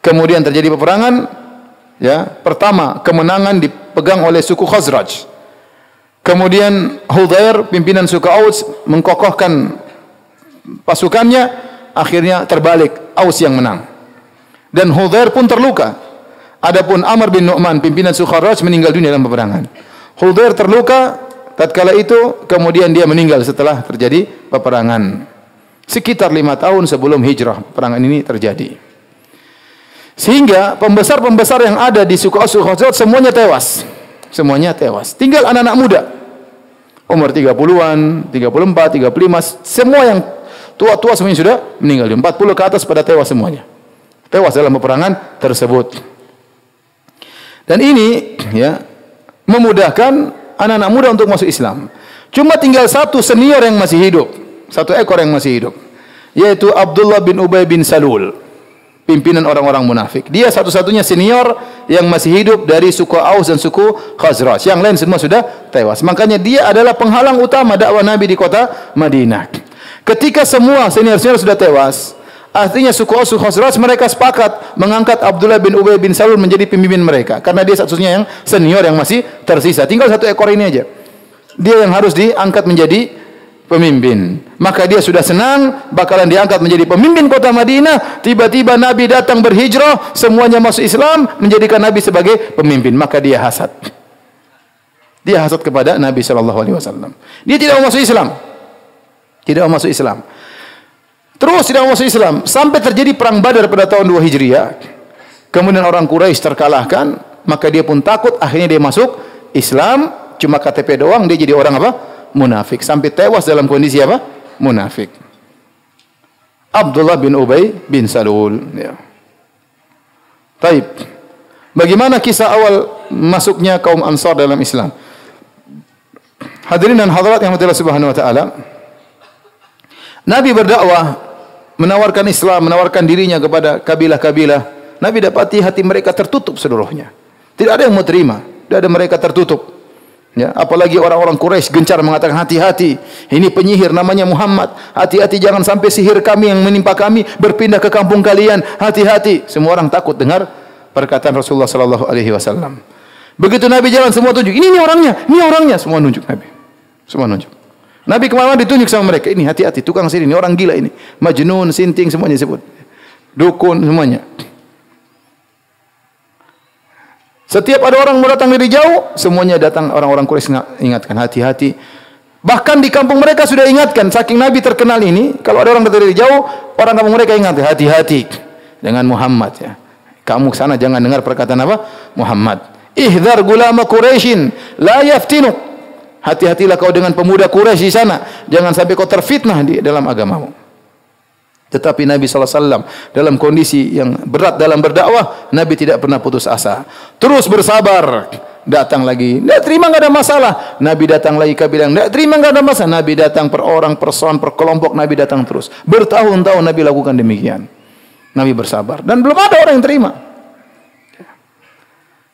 Kemudian terjadi peperangan ya. Pertama, kemenangan dipegang oleh suku Khazraj. Kemudian Hudair pimpinan suku Aus mengkokohkan pasukannya, akhirnya terbalik Aus yang menang. Dan Hudair pun terluka. Adapun Amr bin Nu'man pimpinan Sukharaj meninggal dunia dalam peperangan. Hudair terluka tatkala itu kemudian dia meninggal setelah terjadi peperangan. Sekitar lima tahun sebelum hijrah peperangan ini terjadi. Sehingga pembesar-pembesar yang ada di suku Aus Khazraj semuanya tewas. Semuanya tewas. Tinggal anak-anak muda. Umur 30-an, 34, 35, semua yang tua-tua semuanya sudah meninggal. 40 ke atas pada tewas semuanya. Tewas dalam peperangan tersebut. Dan ini ya memudahkan anak-anak muda untuk masuk Islam. Cuma tinggal satu senior yang masih hidup, satu ekor yang masih hidup, yaitu Abdullah bin Ubay bin Salul, pimpinan orang-orang munafik. Dia satu-satunya senior yang masih hidup dari suku Aus dan suku Khazraj. Yang lain semua sudah tewas. Makanya dia adalah penghalang utama dakwah Nabi di kota Madinah. Ketika semua senior-senior sudah tewas, Artinya suku Aus Khazraj mereka sepakat mengangkat Abdullah bin Ubay bin Salul menjadi pemimpin mereka karena dia satu-satunya yang senior yang masih tersisa. Tinggal satu ekor ini aja. Dia yang harus diangkat menjadi pemimpin. Maka dia sudah senang bakalan diangkat menjadi pemimpin kota Madinah. Tiba-tiba Nabi datang berhijrah, semuanya masuk Islam, menjadikan Nabi sebagai pemimpin. Maka dia hasad. Dia hasad kepada Nabi sallallahu alaihi wasallam. Dia tidak mau masuk Islam. Tidak mau masuk Islam. Terus tidak masuk Islam sampai terjadi perang Badar pada tahun 2 Hijriah. Kemudian orang Quraisy terkalahkan, maka dia pun takut akhirnya dia masuk Islam cuma KTP doang dia jadi orang apa munafik sampai tewas dalam kondisi apa munafik Abdullah bin Ubay bin Salul ya Taib Bagaimana kisah awal masuknya kaum Ansar dalam Islam? Hadirin dan hadirat yang Allah Subhanahu wa taala. Nabi berdakwah menawarkan Islam, menawarkan dirinya kepada kabilah-kabilah. Nabi dapati hati mereka tertutup seluruhnya. Tidak ada yang mau terima. Tidak ada mereka tertutup. Ya, apalagi orang-orang Quraisy gencar mengatakan hati-hati. Ini penyihir namanya Muhammad. Hati-hati jangan sampai sihir kami yang menimpa kami berpindah ke kampung kalian. Hati-hati. Semua orang takut dengar perkataan Rasulullah sallallahu alaihi wasallam. Begitu Nabi jalan semua tunjuk, ini ini orangnya, ini orangnya, semua nunjuk Nabi. Semua nunjuk. Nabi ke mana ditunjuk sama mereka, ini hati-hati, tukang sihir ini orang gila ini, majnun, sinting semuanya disebut. Dukun semuanya. Setiap ada orang mau datang dari jauh, semuanya datang orang-orang Quraisy ingatkan hati-hati. Bahkan di kampung mereka sudah ingatkan, saking Nabi terkenal ini, kalau ada orang datang dari jauh, orang kampung mereka ingat hati-hati dengan Muhammad ya. Kamu sana jangan dengar perkataan apa? Muhammad. Ihdar gulama Quraisyin la yaftinu. Hati-hatilah kau dengan pemuda Quraisy di sana. Jangan sampai kau terfitnah di dalam agamamu. Tetapi Nabi SAW dalam kondisi yang berat dalam berdakwah, Nabi tidak pernah putus asa. Terus bersabar. Datang lagi, tidak terima nggak ada masalah. Nabi datang lagi, kau bilang, tidak terima nggak ada masalah. Nabi datang per orang, per son, per kelompok, Nabi datang terus. Bertahun-tahun Nabi lakukan demikian. Nabi bersabar dan belum ada orang yang terima.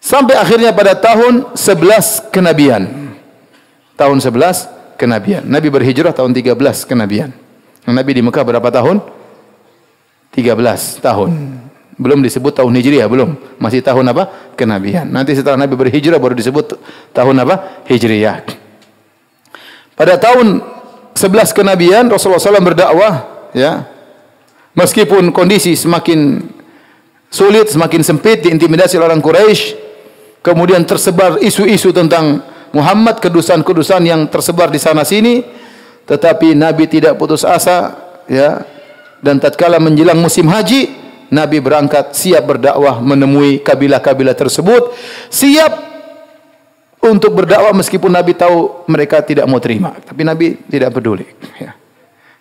Sampai akhirnya pada tahun 11 kenabian. Tahun 11 kenabian. Nabi berhijrah tahun 13 kenabian. Nabi di Mekah berapa tahun? 13 tahun. Belum disebut tahun Hijriah, belum. Masih tahun apa? Kenabian. Nanti setelah Nabi berhijrah baru disebut tahun apa? Hijriah. Pada tahun 11 kenabian Rasulullah SAW berdakwah, ya. Meskipun kondisi semakin sulit, semakin sempit, diintimidasi oleh orang Quraisy, kemudian tersebar isu-isu tentang Muhammad, kedusan-kedusan yang tersebar di sana sini, tetapi Nabi tidak putus asa, ya. Dan tatkala menjelang musim haji, Nabi berangkat siap berdakwah menemui kabilah-kabilah tersebut, siap untuk berdakwah meskipun Nabi tahu mereka tidak mau terima, tapi Nabi tidak peduli. Ya.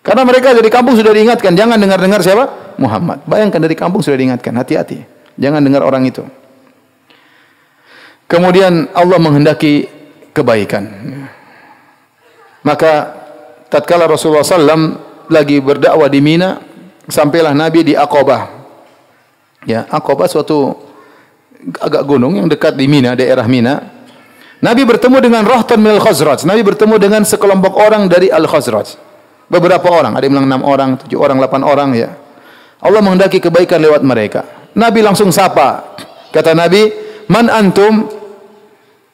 Karena mereka dari kampung sudah diingatkan, jangan dengar-dengar siapa? Muhammad. Bayangkan dari kampung sudah diingatkan, hati-hati. Jangan dengar orang itu. Kemudian Allah menghendaki kebaikan. Maka tatkala Rasulullah SAW lagi berdakwah di Mina, sampailah Nabi di Aqabah. Ya, Aqabah suatu agak gunung yang dekat di Mina, daerah Mina. Nabi bertemu dengan Rahtan min al-Khazraj. Nabi bertemu dengan sekelompok orang dari Al-Khazraj. Beberapa orang, ada yang bilang enam orang, tujuh orang, delapan orang ya. Allah menghendaki kebaikan lewat mereka. Nabi langsung sapa. Kata Nabi, "Man antum?"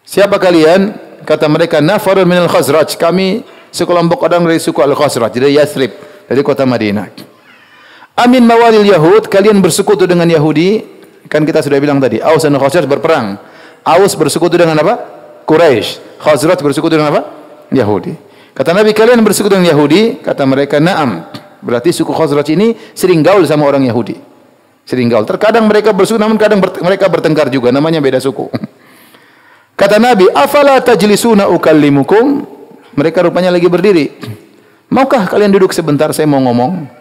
Siapa kalian? Kata mereka, "Nafarun min al-Khazraj." Kami sekelompok orang dari suku Al-Khazraj, dari Yathrib, dari kota Madinah. Amin mawalil Yahud, kalian bersekutu dengan Yahudi. Kan kita sudah bilang tadi, Aus dan Khazraj berperang. Aus bersekutu dengan apa? Quraisy. Khazraj bersekutu dengan apa? Yahudi. Kata Nabi kalian bersekutu dengan Yahudi? Kata mereka, "Na'am." Berarti suku Khazraj ini sering gaul sama orang Yahudi. Sering gaul. Terkadang mereka bersekutu namun kadang ber mereka bertengkar juga, namanya beda suku. Kata Nabi, "Afala tajlisuna ukallimukum?" Mereka rupanya lagi berdiri. Maukah kalian duduk sebentar saya mau ngomong?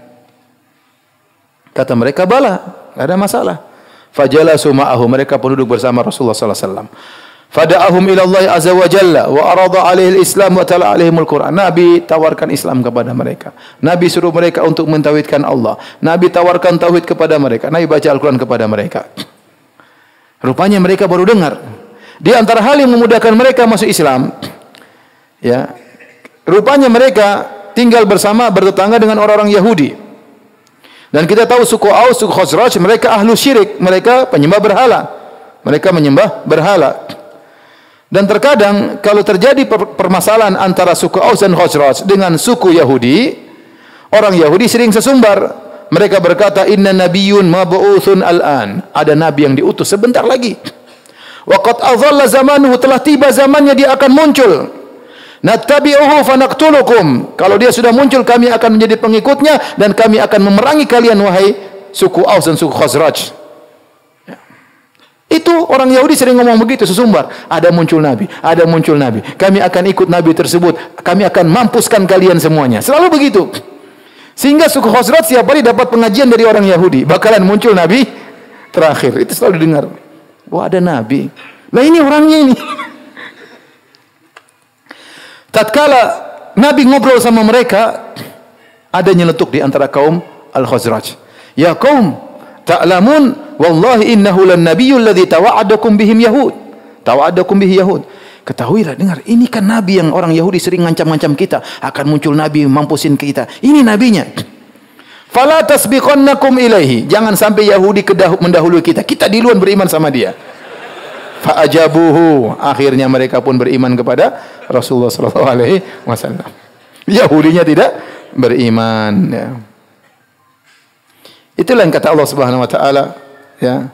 Kata mereka, "Bala." Tidak ada masalah. Fajalasu ma'ahu. Mereka pun duduk bersama Rasulullah sallallahu alaihi wasallam. Fada'ahum ila Allah azza wa jalla wa arada alaihi al-islam wa tala alaihim al-Quran. Nabi tawarkan Islam kepada mereka. Nabi suruh mereka untuk mentauhidkan Allah. Nabi tawarkan tauhid kepada mereka. Nabi baca Al-Quran kepada mereka. Rupanya mereka baru dengar. Di antara hal yang memudahkan mereka masuk Islam, ya, rupanya mereka tinggal bersama bertetangga dengan orang-orang Yahudi. Dan kita tahu suku Aus, suku Khazraj, mereka ahlu syirik, mereka penyembah berhala. Mereka menyembah berhala. Dan terkadang kalau terjadi permasalahan antara suku Aus dan Khazraj dengan suku Yahudi, orang Yahudi sering sesumbar. Mereka berkata, "Inna nabiyyun mab'utsun al-an." Ada nabi yang diutus sebentar lagi. Waqad adhalla zamanuhu telah tiba zamannya dia akan muncul. Nattabi'uhu fanaqtulukum. Kalau dia sudah muncul kami akan menjadi pengikutnya dan kami akan memerangi kalian wahai suku Aus dan suku Khazraj. Itu orang Yahudi sering ngomong begitu, sesumbar. Ada muncul Nabi, ada muncul Nabi. Kami akan ikut Nabi tersebut. Kami akan mampuskan kalian semuanya. Selalu begitu. Sehingga suku Khosrat setiap hari dapat pengajian dari orang Yahudi. Bakalan muncul Nabi terakhir. Itu selalu didengar. Wah ada Nabi. Nah ini orangnya ini. Tatkala Nabi ngobrol sama mereka, ada nyeletuk di antara kaum Al-Khazraj. Ya kaum, ta'lamun wallahi innahu lan nabiyyul ladzi tawa'adakum bihim yahud. Tawa'adakum bihi yahud. Ketahuilah, dengar, ini kan nabi yang orang Yahudi sering ngancam-ngancam kita, akan muncul nabi mampusin kita. Ini nabinya. Fala tasbiqannakum ilaihi. Jangan sampai Yahudi mendahului kita. Kita duluan beriman sama dia. Fa'ajabuhu. Akhirnya mereka pun beriman kepada Rasulullah sallallahu alaihi wasallam. Yahudinya tidak beriman ya. Itulah yang kata Allah Subhanahu wa taala ya.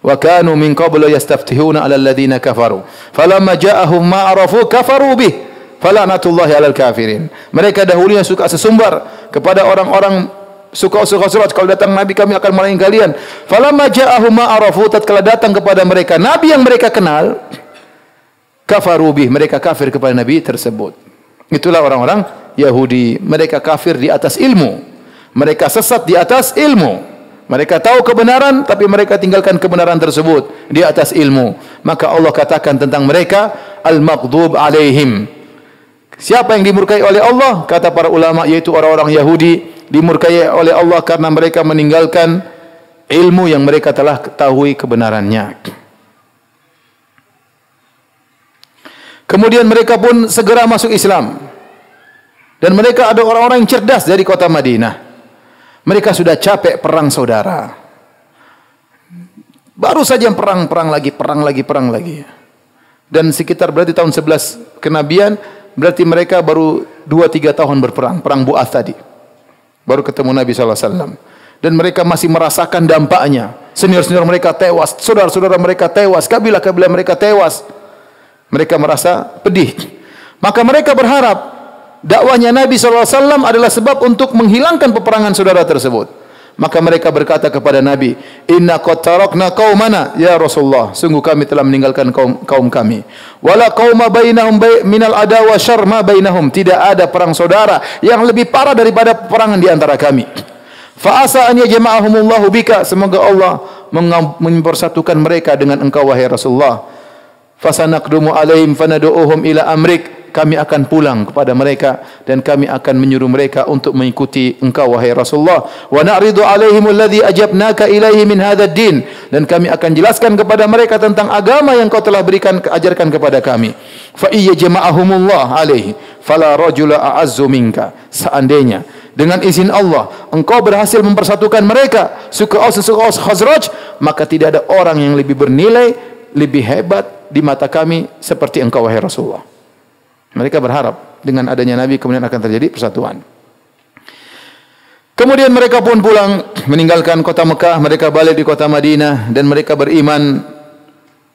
Wa kanu min qablu yastaftihuna 'ala alladhina kafaru. Falamma ja'ahum ma arafu kafaru bih. Falanatullahi 'alal kafirin. Mereka dahulunya suka sesumbar kepada orang-orang suka suka surat kalau datang nabi kami akan melayani kalian. Falamma ja'ahum arafu tatkala datang kepada mereka nabi yang mereka kenal kafaru. Mereka kafir kepada nabi tersebut. Itulah orang-orang Yahudi. Mereka kafir di atas ilmu. Mereka sesat di atas ilmu. Mereka tahu kebenaran tapi mereka tinggalkan kebenaran tersebut di atas ilmu. Maka Allah katakan tentang mereka al-maghdub alaihim. Siapa yang dimurkai oleh Allah? Kata para ulama yaitu orang-orang Yahudi dimurkai oleh Allah karena mereka meninggalkan ilmu yang mereka telah ketahui kebenarannya. Kemudian mereka pun segera masuk Islam. Dan mereka ada orang-orang yang cerdas dari kota Madinah. Mereka sudah capek perang saudara. Baru saja perang, perang lagi, perang lagi, perang lagi. Dan sekitar berarti tahun 11 kenabian, berarti mereka baru 2-3 tahun berperang. Perang Bu'ath tadi. Baru ketemu Nabi SAW. Dan mereka masih merasakan dampaknya. Senior-senior mereka tewas, saudara-saudara mereka tewas, kabilah-kabilah mereka tewas. Mereka merasa pedih. Maka mereka berharap dakwahnya Nabi SAW adalah sebab untuk menghilangkan peperangan saudara tersebut. Maka mereka berkata kepada Nabi, Inna qad tarakna qaumana ya Rasulullah. Sungguh kami telah meninggalkan kaum kaum kami. Wala qauma bainahum minal adawa syarr ma. Tidak ada perang saudara yang lebih parah daripada peperangan di antara kami. Fa asa an yajma'ahumullahu bika. Semoga Allah mempersatukan mereka dengan engkau wahai Rasulullah. Fasanaqdumu alaihim fanadu'uhum ila amrik kami akan pulang kepada mereka dan kami akan menyuruh mereka untuk mengikuti engkau wahai Rasulullah. Wa na'ridu alaihim alladhi ajabnaka ilaihi min hadzal din dan kami akan jelaskan kepada mereka tentang agama yang kau telah berikan ajarkan kepada kami. Fa iyya jama'ahumullah alaihi fala rajula a'azzu minka. Seandainya dengan izin Allah engkau berhasil mempersatukan mereka suku Aus suku Aus Khazraj maka tidak ada orang yang lebih bernilai lebih hebat di mata kami seperti engkau wahai Rasulullah mereka berharap dengan adanya Nabi kemudian akan terjadi persatuan. Kemudian mereka pun pulang meninggalkan kota Mekah, mereka balik di kota Madinah dan mereka beriman.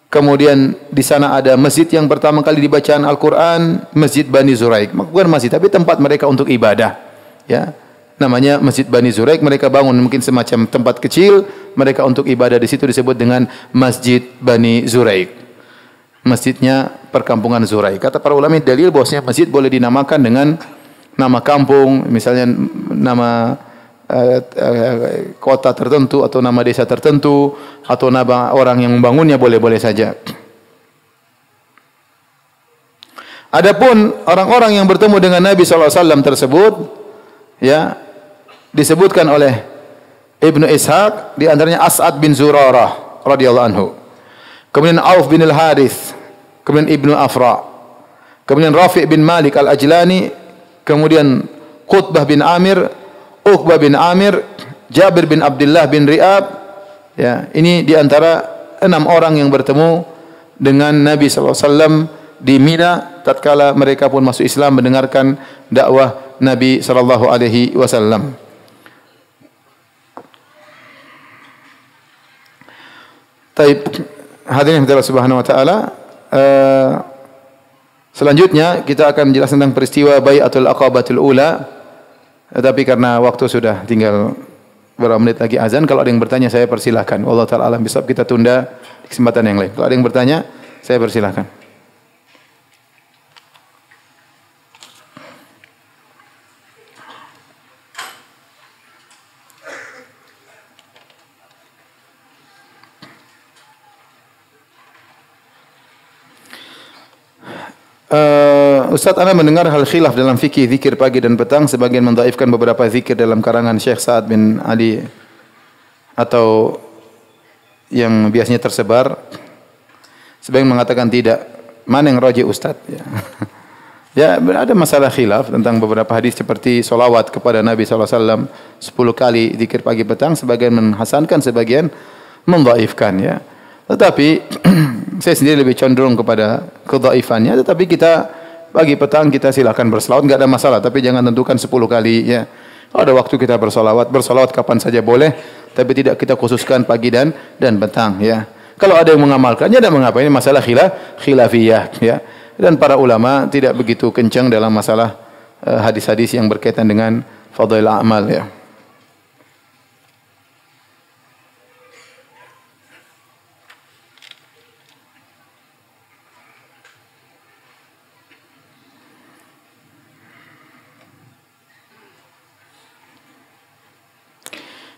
Kemudian di sana ada masjid yang pertama kali dibacaan Al-Qur'an, Masjid Bani Zuraik. Bukan masjid tapi tempat mereka untuk ibadah. Ya. Namanya Masjid Bani Zuraik, mereka bangun mungkin semacam tempat kecil mereka untuk ibadah di situ disebut dengan Masjid Bani Zuraik masjidnya perkampungan Zurai. Kata para ulama dalil bahwasanya masjid boleh dinamakan dengan nama kampung, misalnya nama uh, uh, kota tertentu atau nama desa tertentu atau nama orang yang membangunnya boleh-boleh saja. Adapun orang-orang yang bertemu dengan Nabi SAW tersebut, ya disebutkan oleh Ibnu Ishaq di antaranya As'ad bin Zurarah radhiyallahu anhu. Kemudian Auf bin Al-Harith, kemudian Ibnu Afra, kemudian Rafi' bin Malik Al-Ajlani, kemudian Qutbah bin Amir, Uqbah bin Amir, Jabir bin Abdullah bin Ri'ab. Ya, ini di antara enam orang yang bertemu dengan Nabi SAW di Mina. Tatkala mereka pun masuk Islam mendengarkan dakwah Nabi sallallahu alaihi wasallam. Taib. Hadirin yang Subhanahu wa taala, uh, selanjutnya kita akan menjelaskan tentang peristiwa Bai'atul Aqabatul Ula. Tetapi karena waktu sudah tinggal beberapa menit lagi azan, kalau ada yang bertanya saya persilahkan. Allah taala alam bisab kita tunda kesempatan yang lain. Kalau ada yang bertanya, saya persilahkan. Uh, Ustaz Anda mendengar hal khilaf dalam fikih zikir pagi dan petang sebagian mendaifkan beberapa zikir dalam karangan Syekh Sa'ad bin Ali atau yang biasanya tersebar. Sebagian mengatakan tidak. Mana yang roji Ustaz? Ya. ya ada masalah khilaf tentang beberapa hadis seperti solawat kepada Nabi SAW 10 kali zikir pagi petang sebagian menghasankan sebagian mendaifkan ya. Tetapi saya sendiri lebih cenderung kepada kedhaifannya tetapi kita pagi petang kita silakan berselawat enggak ada masalah tapi jangan tentukan 10 kali ya. Ada waktu kita bersolawat, bersolawat kapan saja boleh, tapi tidak kita khususkan pagi dan dan petang ya. Kalau ada yang mengamalkannya dan mengapa ini masalah khilaf khilafiyah ya. Dan para ulama tidak begitu kencang dalam masalah eh, hadis-hadis uh, yang berkaitan dengan fadail amal ya.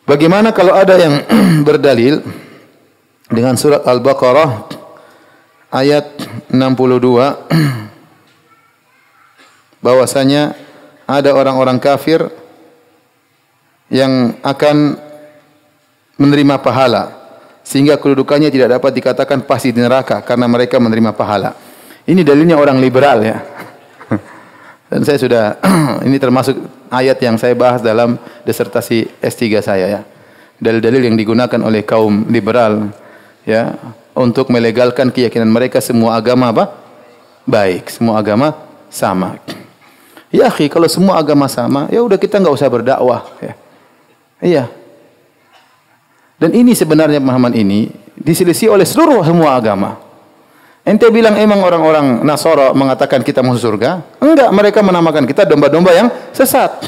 Bagaimana kalau ada yang berdalil dengan surat Al-Baqarah ayat 62 bahwasanya ada orang-orang kafir yang akan menerima pahala sehingga kedudukannya tidak dapat dikatakan pasti di neraka karena mereka menerima pahala. Ini dalilnya orang liberal ya. Dan saya sudah ini termasuk ayat yang saya bahas dalam disertasi S3 saya ya. Dalil-dalil yang digunakan oleh kaum liberal ya untuk melegalkan keyakinan mereka semua agama apa? Baik, semua agama sama. Ya akhi, kalau semua agama sama, ya udah kita nggak usah berdakwah ya. Iya. Dan ini sebenarnya pemahaman ini diselisih oleh seluruh semua agama. Ente bilang emang orang-orang Nasoro mengatakan kita masuk surga? Enggak, mereka menamakan kita domba-domba yang sesat.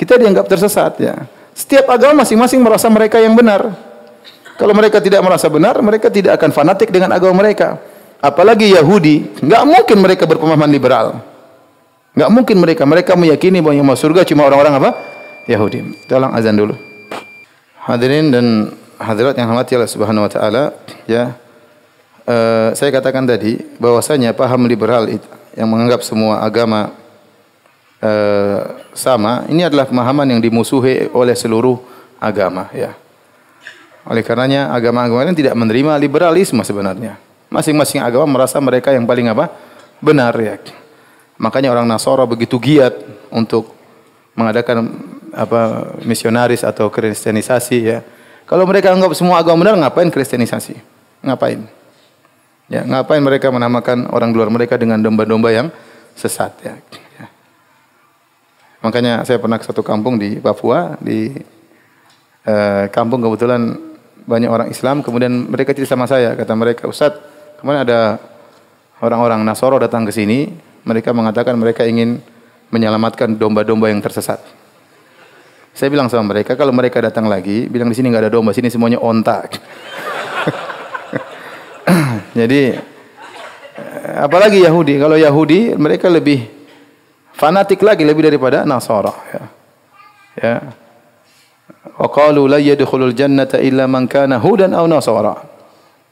Kita dianggap tersesat ya. Setiap agama masing-masing merasa mereka yang benar. Kalau mereka tidak merasa benar, mereka tidak akan fanatik dengan agama mereka. Apalagi Yahudi, enggak mungkin mereka berpemahaman liberal. Enggak mungkin mereka. Mereka meyakini bahwa yang masuk surga cuma orang-orang apa? Yahudi. Tolong azan dulu. Hadirin dan hadirat yang hormati Allah Subhanahu wa taala, ya. Uh, saya katakan tadi bahwasanya paham liberal yang menganggap semua agama uh, sama ini adalah pemahaman yang dimusuhi oleh seluruh agama ya. Oleh karenanya agama-agama lain tidak menerima liberalisme sebenarnya. Masing-masing agama merasa mereka yang paling apa? benar ya. Makanya orang Nasara begitu giat untuk mengadakan apa misionaris atau kristenisasi ya. Kalau mereka anggap semua agama benar ngapain kristenisasi? Ngapain? Ya, ngapain mereka menamakan orang luar mereka dengan domba-domba yang sesat ya. ya. Makanya saya pernah ke satu kampung di Papua, di eh, kampung kebetulan banyak orang Islam, kemudian mereka cerita sama saya, kata mereka, Ustaz, kemarin ada orang-orang Nasoro datang ke sini, mereka mengatakan mereka ingin menyelamatkan domba-domba yang tersesat. Saya bilang sama mereka, kalau mereka datang lagi, bilang di sini nggak ada domba, sini semuanya onta. Jadi apalagi Yahudi, kalau Yahudi mereka lebih fanatik lagi lebih daripada Nasara ya. Ya. Wa qalu la yadkhulul jannata illa man kana hudan aw nasara.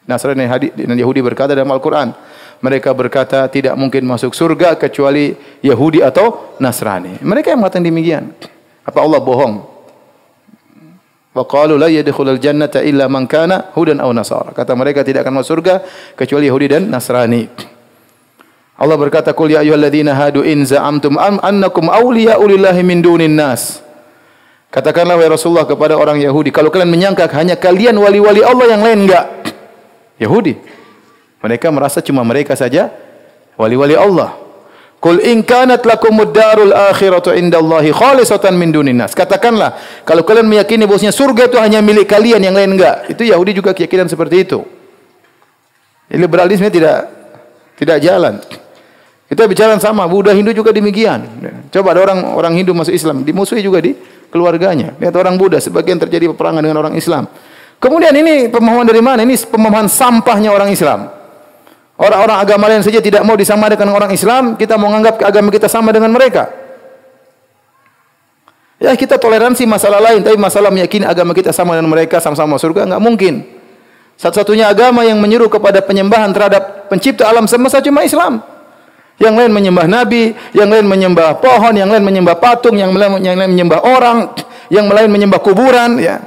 Nasrani dan Yahudi berkata dalam Al-Qur'an, mereka berkata tidak mungkin masuk surga kecuali Yahudi atau Nasrani. Mereka yang mengatakan demikian. Apa Allah bohong? Wa qalu la yadkhulul jannata illa man kana hudan aw nasara. Kata mereka tidak akan masuk surga kecuali Yahudi dan Nasrani. Allah berkata, "Qul ya ayyuhalladzina hadu in za'amtum am annakum awliya'u lillahi min dunin nas." Katakanlah wahai Rasulullah kepada orang Yahudi, kalau kalian menyangka hanya kalian wali-wali Allah yang lain enggak. Yahudi. Mereka merasa cuma mereka saja wali-wali Allah. Kul in kanat lakumud darul akhiratu indallahi khalisatan min dunin. Katakanlah, kalau kalian meyakini bahwasanya surga itu hanya milik kalian yang lain enggak. Itu Yahudi juga keyakinan seperti itu. Liberalisme tidak tidak jalan. Kita bicara sama, Buddha Hindu juga demikian. Coba ada orang orang Hindu masuk Islam, dimusuhi juga di keluarganya. Lihat orang Buddha, sebagian terjadi peperangan dengan orang Islam. Kemudian ini pemahaman dari mana? Ini pemahaman sampahnya orang Islam. Orang-orang agama lain saja tidak mau disamakan dengan orang Islam, kita mau menganggap agama kita sama dengan mereka. Ya kita toleransi masalah lain, tapi masalah meyakini agama kita sama dengan mereka, sama-sama surga, enggak mungkin. Satu-satunya agama yang menyuruh kepada penyembahan terhadap pencipta alam semesta cuma Islam. Yang lain menyembah nabi, yang lain menyembah pohon, yang lain menyembah patung, yang lain, yang lain menyembah orang, yang lain menyembah kuburan, ya.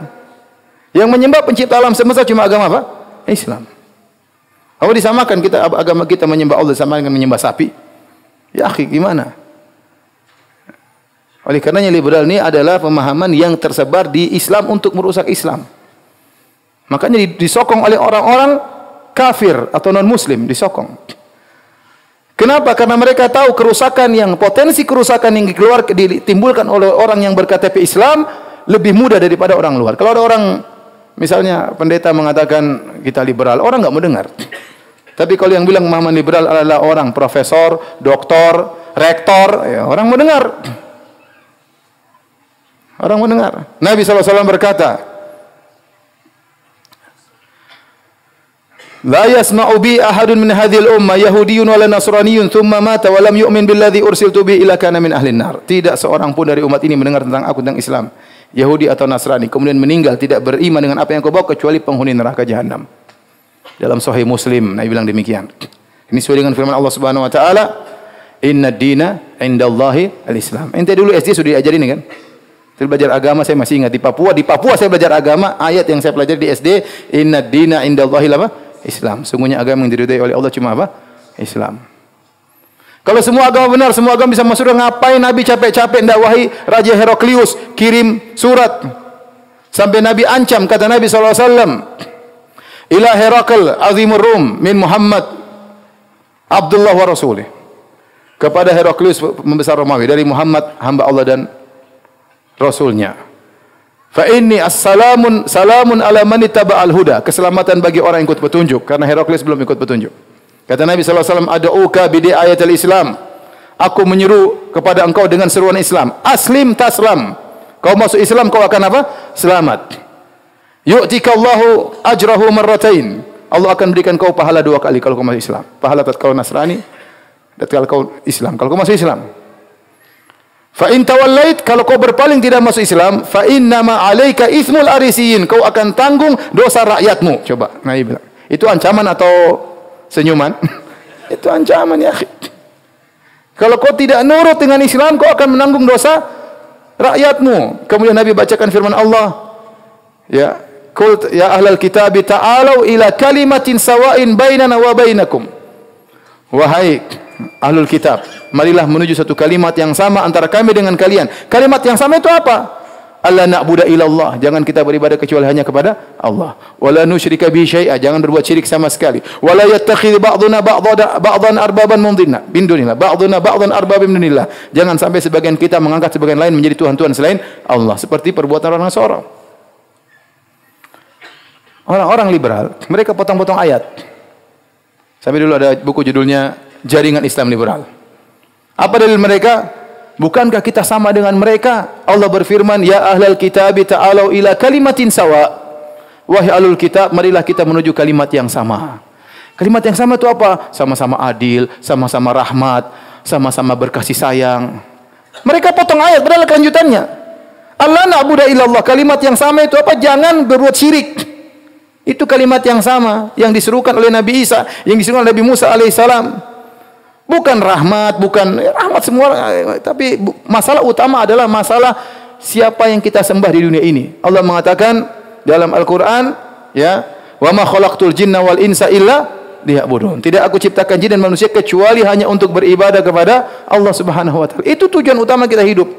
Yang menyembah pencipta alam semesta cuma agama apa? Islam. Apa disamakan kita agama kita menyembah Allah sama dengan menyembah sapi? Ya akhi, gimana? Oleh karenanya liberal ini adalah pemahaman yang tersebar di Islam untuk merusak Islam. Makanya disokong oleh orang-orang kafir atau non-muslim, disokong. Kenapa? Karena mereka tahu kerusakan yang potensi kerusakan yang keluar ditimbulkan oleh orang yang berKTP Islam lebih mudah daripada orang luar. Kalau ada orang Misalnya pendeta mengatakan kita liberal, orang nggak mau dengar. Tapi kalau yang bilang pemahaman liberal adalah orang profesor, doktor, rektor, ya, orang mau dengar. Orang mau dengar. Nabi SAW berkata, La yasma'u bi ahadun min hadhil umma yahudiyyun wala nasraniyyun thumma mata wa lam yu'min billadhi ursiltu bi ila kana min ahli nar. Tidak seorang pun dari umat ini mendengar tentang aku tentang Islam. Yahudi atau Nasrani kemudian meninggal tidak beriman dengan apa yang kau bawa kecuali penghuni neraka jahanam. Dalam Sahih Muslim Nabi bilang demikian. Ini sesuai dengan firman Allah Subhanahu wa taala, "Inna dina indallahi al-Islam." Ente dulu SD sudah diajarin kan? Saya belajar agama saya masih ingat di Papua, di Papua saya belajar agama, ayat yang saya pelajari di SD, "Inna dina indallahi apa? Islam." Sungguhnya agama yang diridhai oleh Allah cuma apa? Islam. Kalau semua agama benar, semua agama bisa masuk surga, ngapain Nabi capek-capek dakwahi Raja Heraklius kirim surat sampai Nabi ancam kata Nabi SAW ila Herakl azimur Rum min Muhammad Abdullah wa Rasulih kepada Heraklius pembesar Romawi dari Muhammad hamba Allah dan Rasulnya. Fa inni assalamun salamun ala man al huda. Keselamatan bagi orang yang ikut petunjuk karena Heraklius belum ikut petunjuk. Kata Nabi SAW, Ada'uka bidi ayat al-Islam. Aku menyeru kepada engkau dengan seruan Islam. Aslim taslam. Kau masuk Islam, kau akan apa? Selamat. Yu'tika Allahu ajrahu marratain. Allah akan berikan kau pahala dua kali kalau kau masuk Islam. Pahala tatkala Nasrani dan kalau kau Islam. Kalau kau masuk Islam. Fa in tawallait kalau kau berpaling tidak masuk Islam, fa inna ma 'alaika itsmul arisiyin. Kau akan tanggung dosa rakyatmu. Coba Nabi bilang. Itu ancaman atau senyuman. Itu ancaman ya. Kalau kau tidak nurut dengan Islam, kau akan menanggung dosa rakyatmu. Kemudian Nabi bacakan firman Allah. Ya, Qul ya ahlal kitab ta'alu ila kalimatin sawa'in bainana wa bainakum. Wahai ahlul kitab, marilah menuju satu kalimat yang sama antara kami dengan kalian. Kalimat yang sama itu apa? Allah na'budu ilallah. Jangan kita beribadah kecuali hanya kepada Allah. Wala nusyrika bi syai'a. Jangan berbuat syirik sama sekali. Wala yattakhidhu ba'duna ba'dhan arbaban min dunillah. Bin dunillah. Ba'duna ba'dhan arbaban min dunillah. Jangan sampai sebagian kita mengangkat sebagian lain menjadi tuhan-tuhan selain Allah. Seperti perbuatan orang Nasara. Orang-orang liberal, mereka potong-potong ayat. Sampai dulu ada buku judulnya Jaringan Islam Liberal. Apa dalil mereka? Bukankah kita sama dengan mereka? Allah berfirman, "Ya ahlal kitab, ta'alu ila kalimatin sawa." Wahai ahlul kitab, marilah kita menuju kalimat yang sama. Kalimat yang sama itu apa? Sama-sama adil, sama-sama rahmat, sama-sama berkasih sayang. Mereka potong ayat padahal kelanjutannya. Allah na'budu illallah. Kalimat yang sama itu apa? Jangan berbuat syirik. Itu kalimat yang sama yang diserukan oleh Nabi Isa, yang diserukan oleh Nabi Musa alaihissalam. Bukan rahmat, bukan ya, rahmat semua, tapi masalah utama adalah masalah siapa yang kita sembah di dunia ini. Allah mengatakan dalam Al-Qur'an, ya, "Wa ma khalaqtul jinna wal insa illa liya'budun." Tidak aku ciptakan jin dan manusia kecuali hanya untuk beribadah kepada Allah Subhanahu wa taala. Itu tujuan utama kita hidup.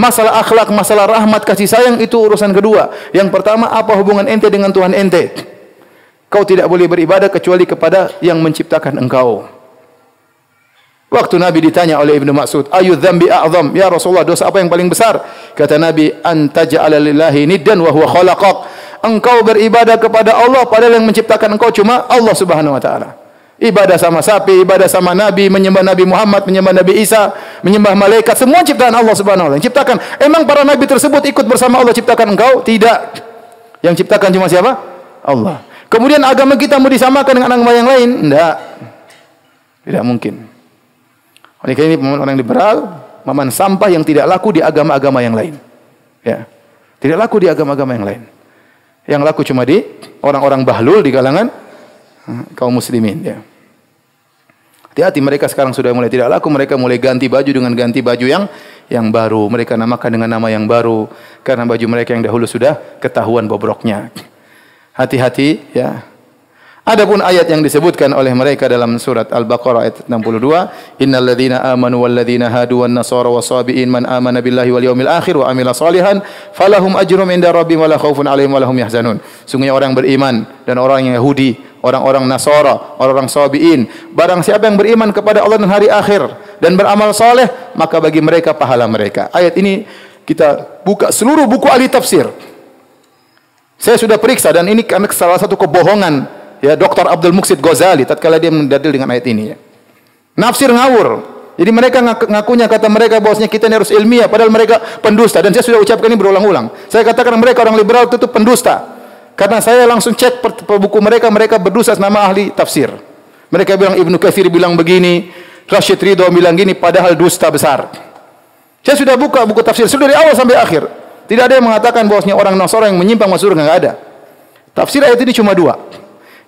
Masalah akhlak, masalah rahmat, kasih sayang itu urusan kedua. Yang pertama, apa hubungan ente dengan Tuhan ente? Kau tidak boleh beribadah kecuali kepada yang menciptakan engkau. Waktu Nabi ditanya oleh Ibnu Mas'ud, "Ayu dzambi a'zam?" Ya Rasulullah, dosa apa yang paling besar? Kata Nabi, "Antaj'ala lillahi niddan wa huwa khalaqak." Engkau beribadah kepada Allah padahal yang menciptakan engkau cuma Allah Subhanahu wa taala. Ibadah sama sapi, ibadah sama Nabi, menyembah Nabi Muhammad, menyembah Nabi Isa, menyembah malaikat, semua ciptaan Allah Subhanahu wa taala. Ciptakan. Emang para nabi tersebut ikut bersama Allah ciptakan engkau? Tidak. Yang ciptakan cuma siapa? Allah. Kemudian agama kita mau disamakan dengan agama yang lain? Tidak. Tidak mungkin. Oleh karena ini orang liberal maman sampah yang tidak laku di agama-agama yang lain. Ya. Tidak laku di agama-agama yang lain. Yang laku cuma di orang-orang bahlul di kalangan hmm, kaum muslimin ya. Hati-hati mereka sekarang sudah mulai tidak laku, mereka mulai ganti baju dengan ganti baju yang yang baru. Mereka namakan dengan nama yang baru karena baju mereka yang dahulu sudah ketahuan bobroknya. Hati-hati ya. Adapun ayat yang disebutkan oleh mereka dalam surat Al-Baqarah ayat 62, innal ladzina amanu wal ladzina hadu wan nasara wasabiin man amana billahi wal yawmil akhir wa amila salihan falahum ajrum inda rabbihim wala khaufun alaihim wala hum yahzanun. Sungguhnya orang beriman dan orang yang Yahudi, orang-orang Nasara, orang-orang Sabiin, barang siapa yang beriman kepada Allah dan hari akhir dan beramal saleh, maka bagi mereka pahala mereka. Ayat ini kita buka seluruh buku ahli tafsir. Saya sudah periksa dan ini karena salah satu kebohongan ya Dr. Abdul Muksid Ghazali tatkala dia mendadil dengan ayat ini ya. Nafsir ngawur. Jadi mereka ngakunya kata mereka bahwasanya kita ini harus ilmiah padahal mereka pendusta dan saya sudah ucapkan ini berulang-ulang. Saya katakan mereka orang liberal itu, itu pendusta. Karena saya langsung cek per, per buku mereka mereka berdusta nama ahli tafsir. Mereka bilang Ibnu Katsir bilang begini, Rashid Ridho bilang gini padahal dusta besar. Saya sudah buka buku tafsir sudah dari awal sampai akhir. Tidak ada yang mengatakan bahwasanya orang Nasara yang menyimpang masuk surga enggak ada. Tafsir ayat ini cuma dua.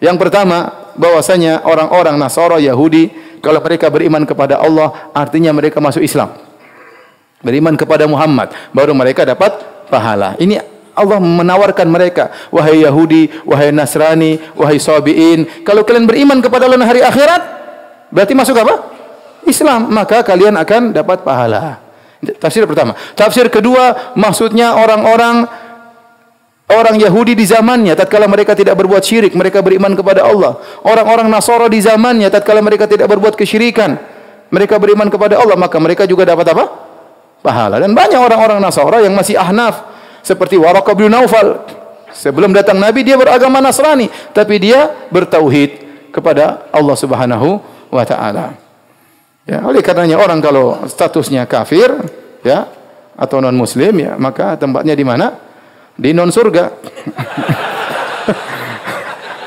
Yang pertama, bahwasanya orang-orang Nasara Yahudi kalau mereka beriman kepada Allah, artinya mereka masuk Islam. Beriman kepada Muhammad, baru mereka dapat pahala. Ini Allah menawarkan mereka, wahai Yahudi, wahai Nasrani, wahai Sabiin, kalau kalian beriman kepada Allah hari akhirat, berarti masuk apa? Islam, maka kalian akan dapat pahala. Tafsir pertama. Tafsir kedua, maksudnya orang-orang Orang Yahudi di zamannya tatkala mereka tidak berbuat syirik, mereka beriman kepada Allah. Orang-orang Nasara di zamannya tatkala mereka tidak berbuat kesyirikan, mereka beriman kepada Allah, maka mereka juga dapat apa? Pahala. Dan banyak orang-orang Nasara yang masih ahnaf seperti Waraqah bin Naufal. Sebelum datang Nabi dia beragama Nasrani, tapi dia bertauhid kepada Allah Subhanahu wa taala. Ya, oleh karenanya orang kalau statusnya kafir, ya, atau non muslim ya, maka tempatnya di mana? Di non surga.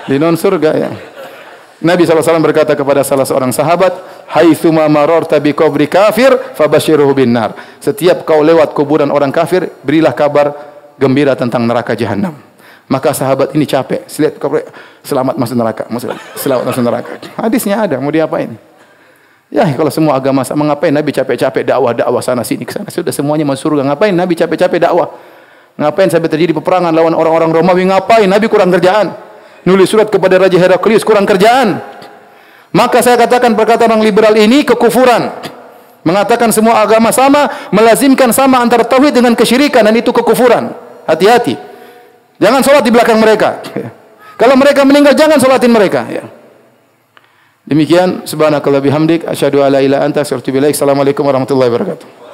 di non surga ya. Nabi SAW berkata kepada salah seorang sahabat, "Haitsuma mararta bi qabri kafir, fabashirhu bin nar." Setiap kau lewat kuburan orang kafir, berilah kabar gembira tentang neraka jahanam. Maka sahabat ini capek, lihat selamat masuk neraka, selamat masuk neraka. Hadisnya ada, mau diapain? Ya, kalau semua agama sama ngapain Nabi capek-capek dakwah-dakwah sana sini ke sana. Sudah semuanya masuk surga. Ngapain Nabi capek-capek dakwah? Ngapain sampai terjadi peperangan lawan orang-orang Romawi? Ngapain? Nabi kurang kerjaan. Nulis surat kepada Raja Heraklius kurang kerjaan. Maka saya katakan perkataan orang liberal ini kekufuran. Mengatakan semua agama sama, melazimkan sama antara tauhid dengan kesyirikan dan itu kekufuran. Hati-hati. Jangan sholat di belakang mereka. Kalau mereka meninggal jangan sholatin mereka. Ya. Demikian subhanakallah bihamdik asyhadu alla ilaha anta. Assalamualaikum warahmatullahi wabarakatuh.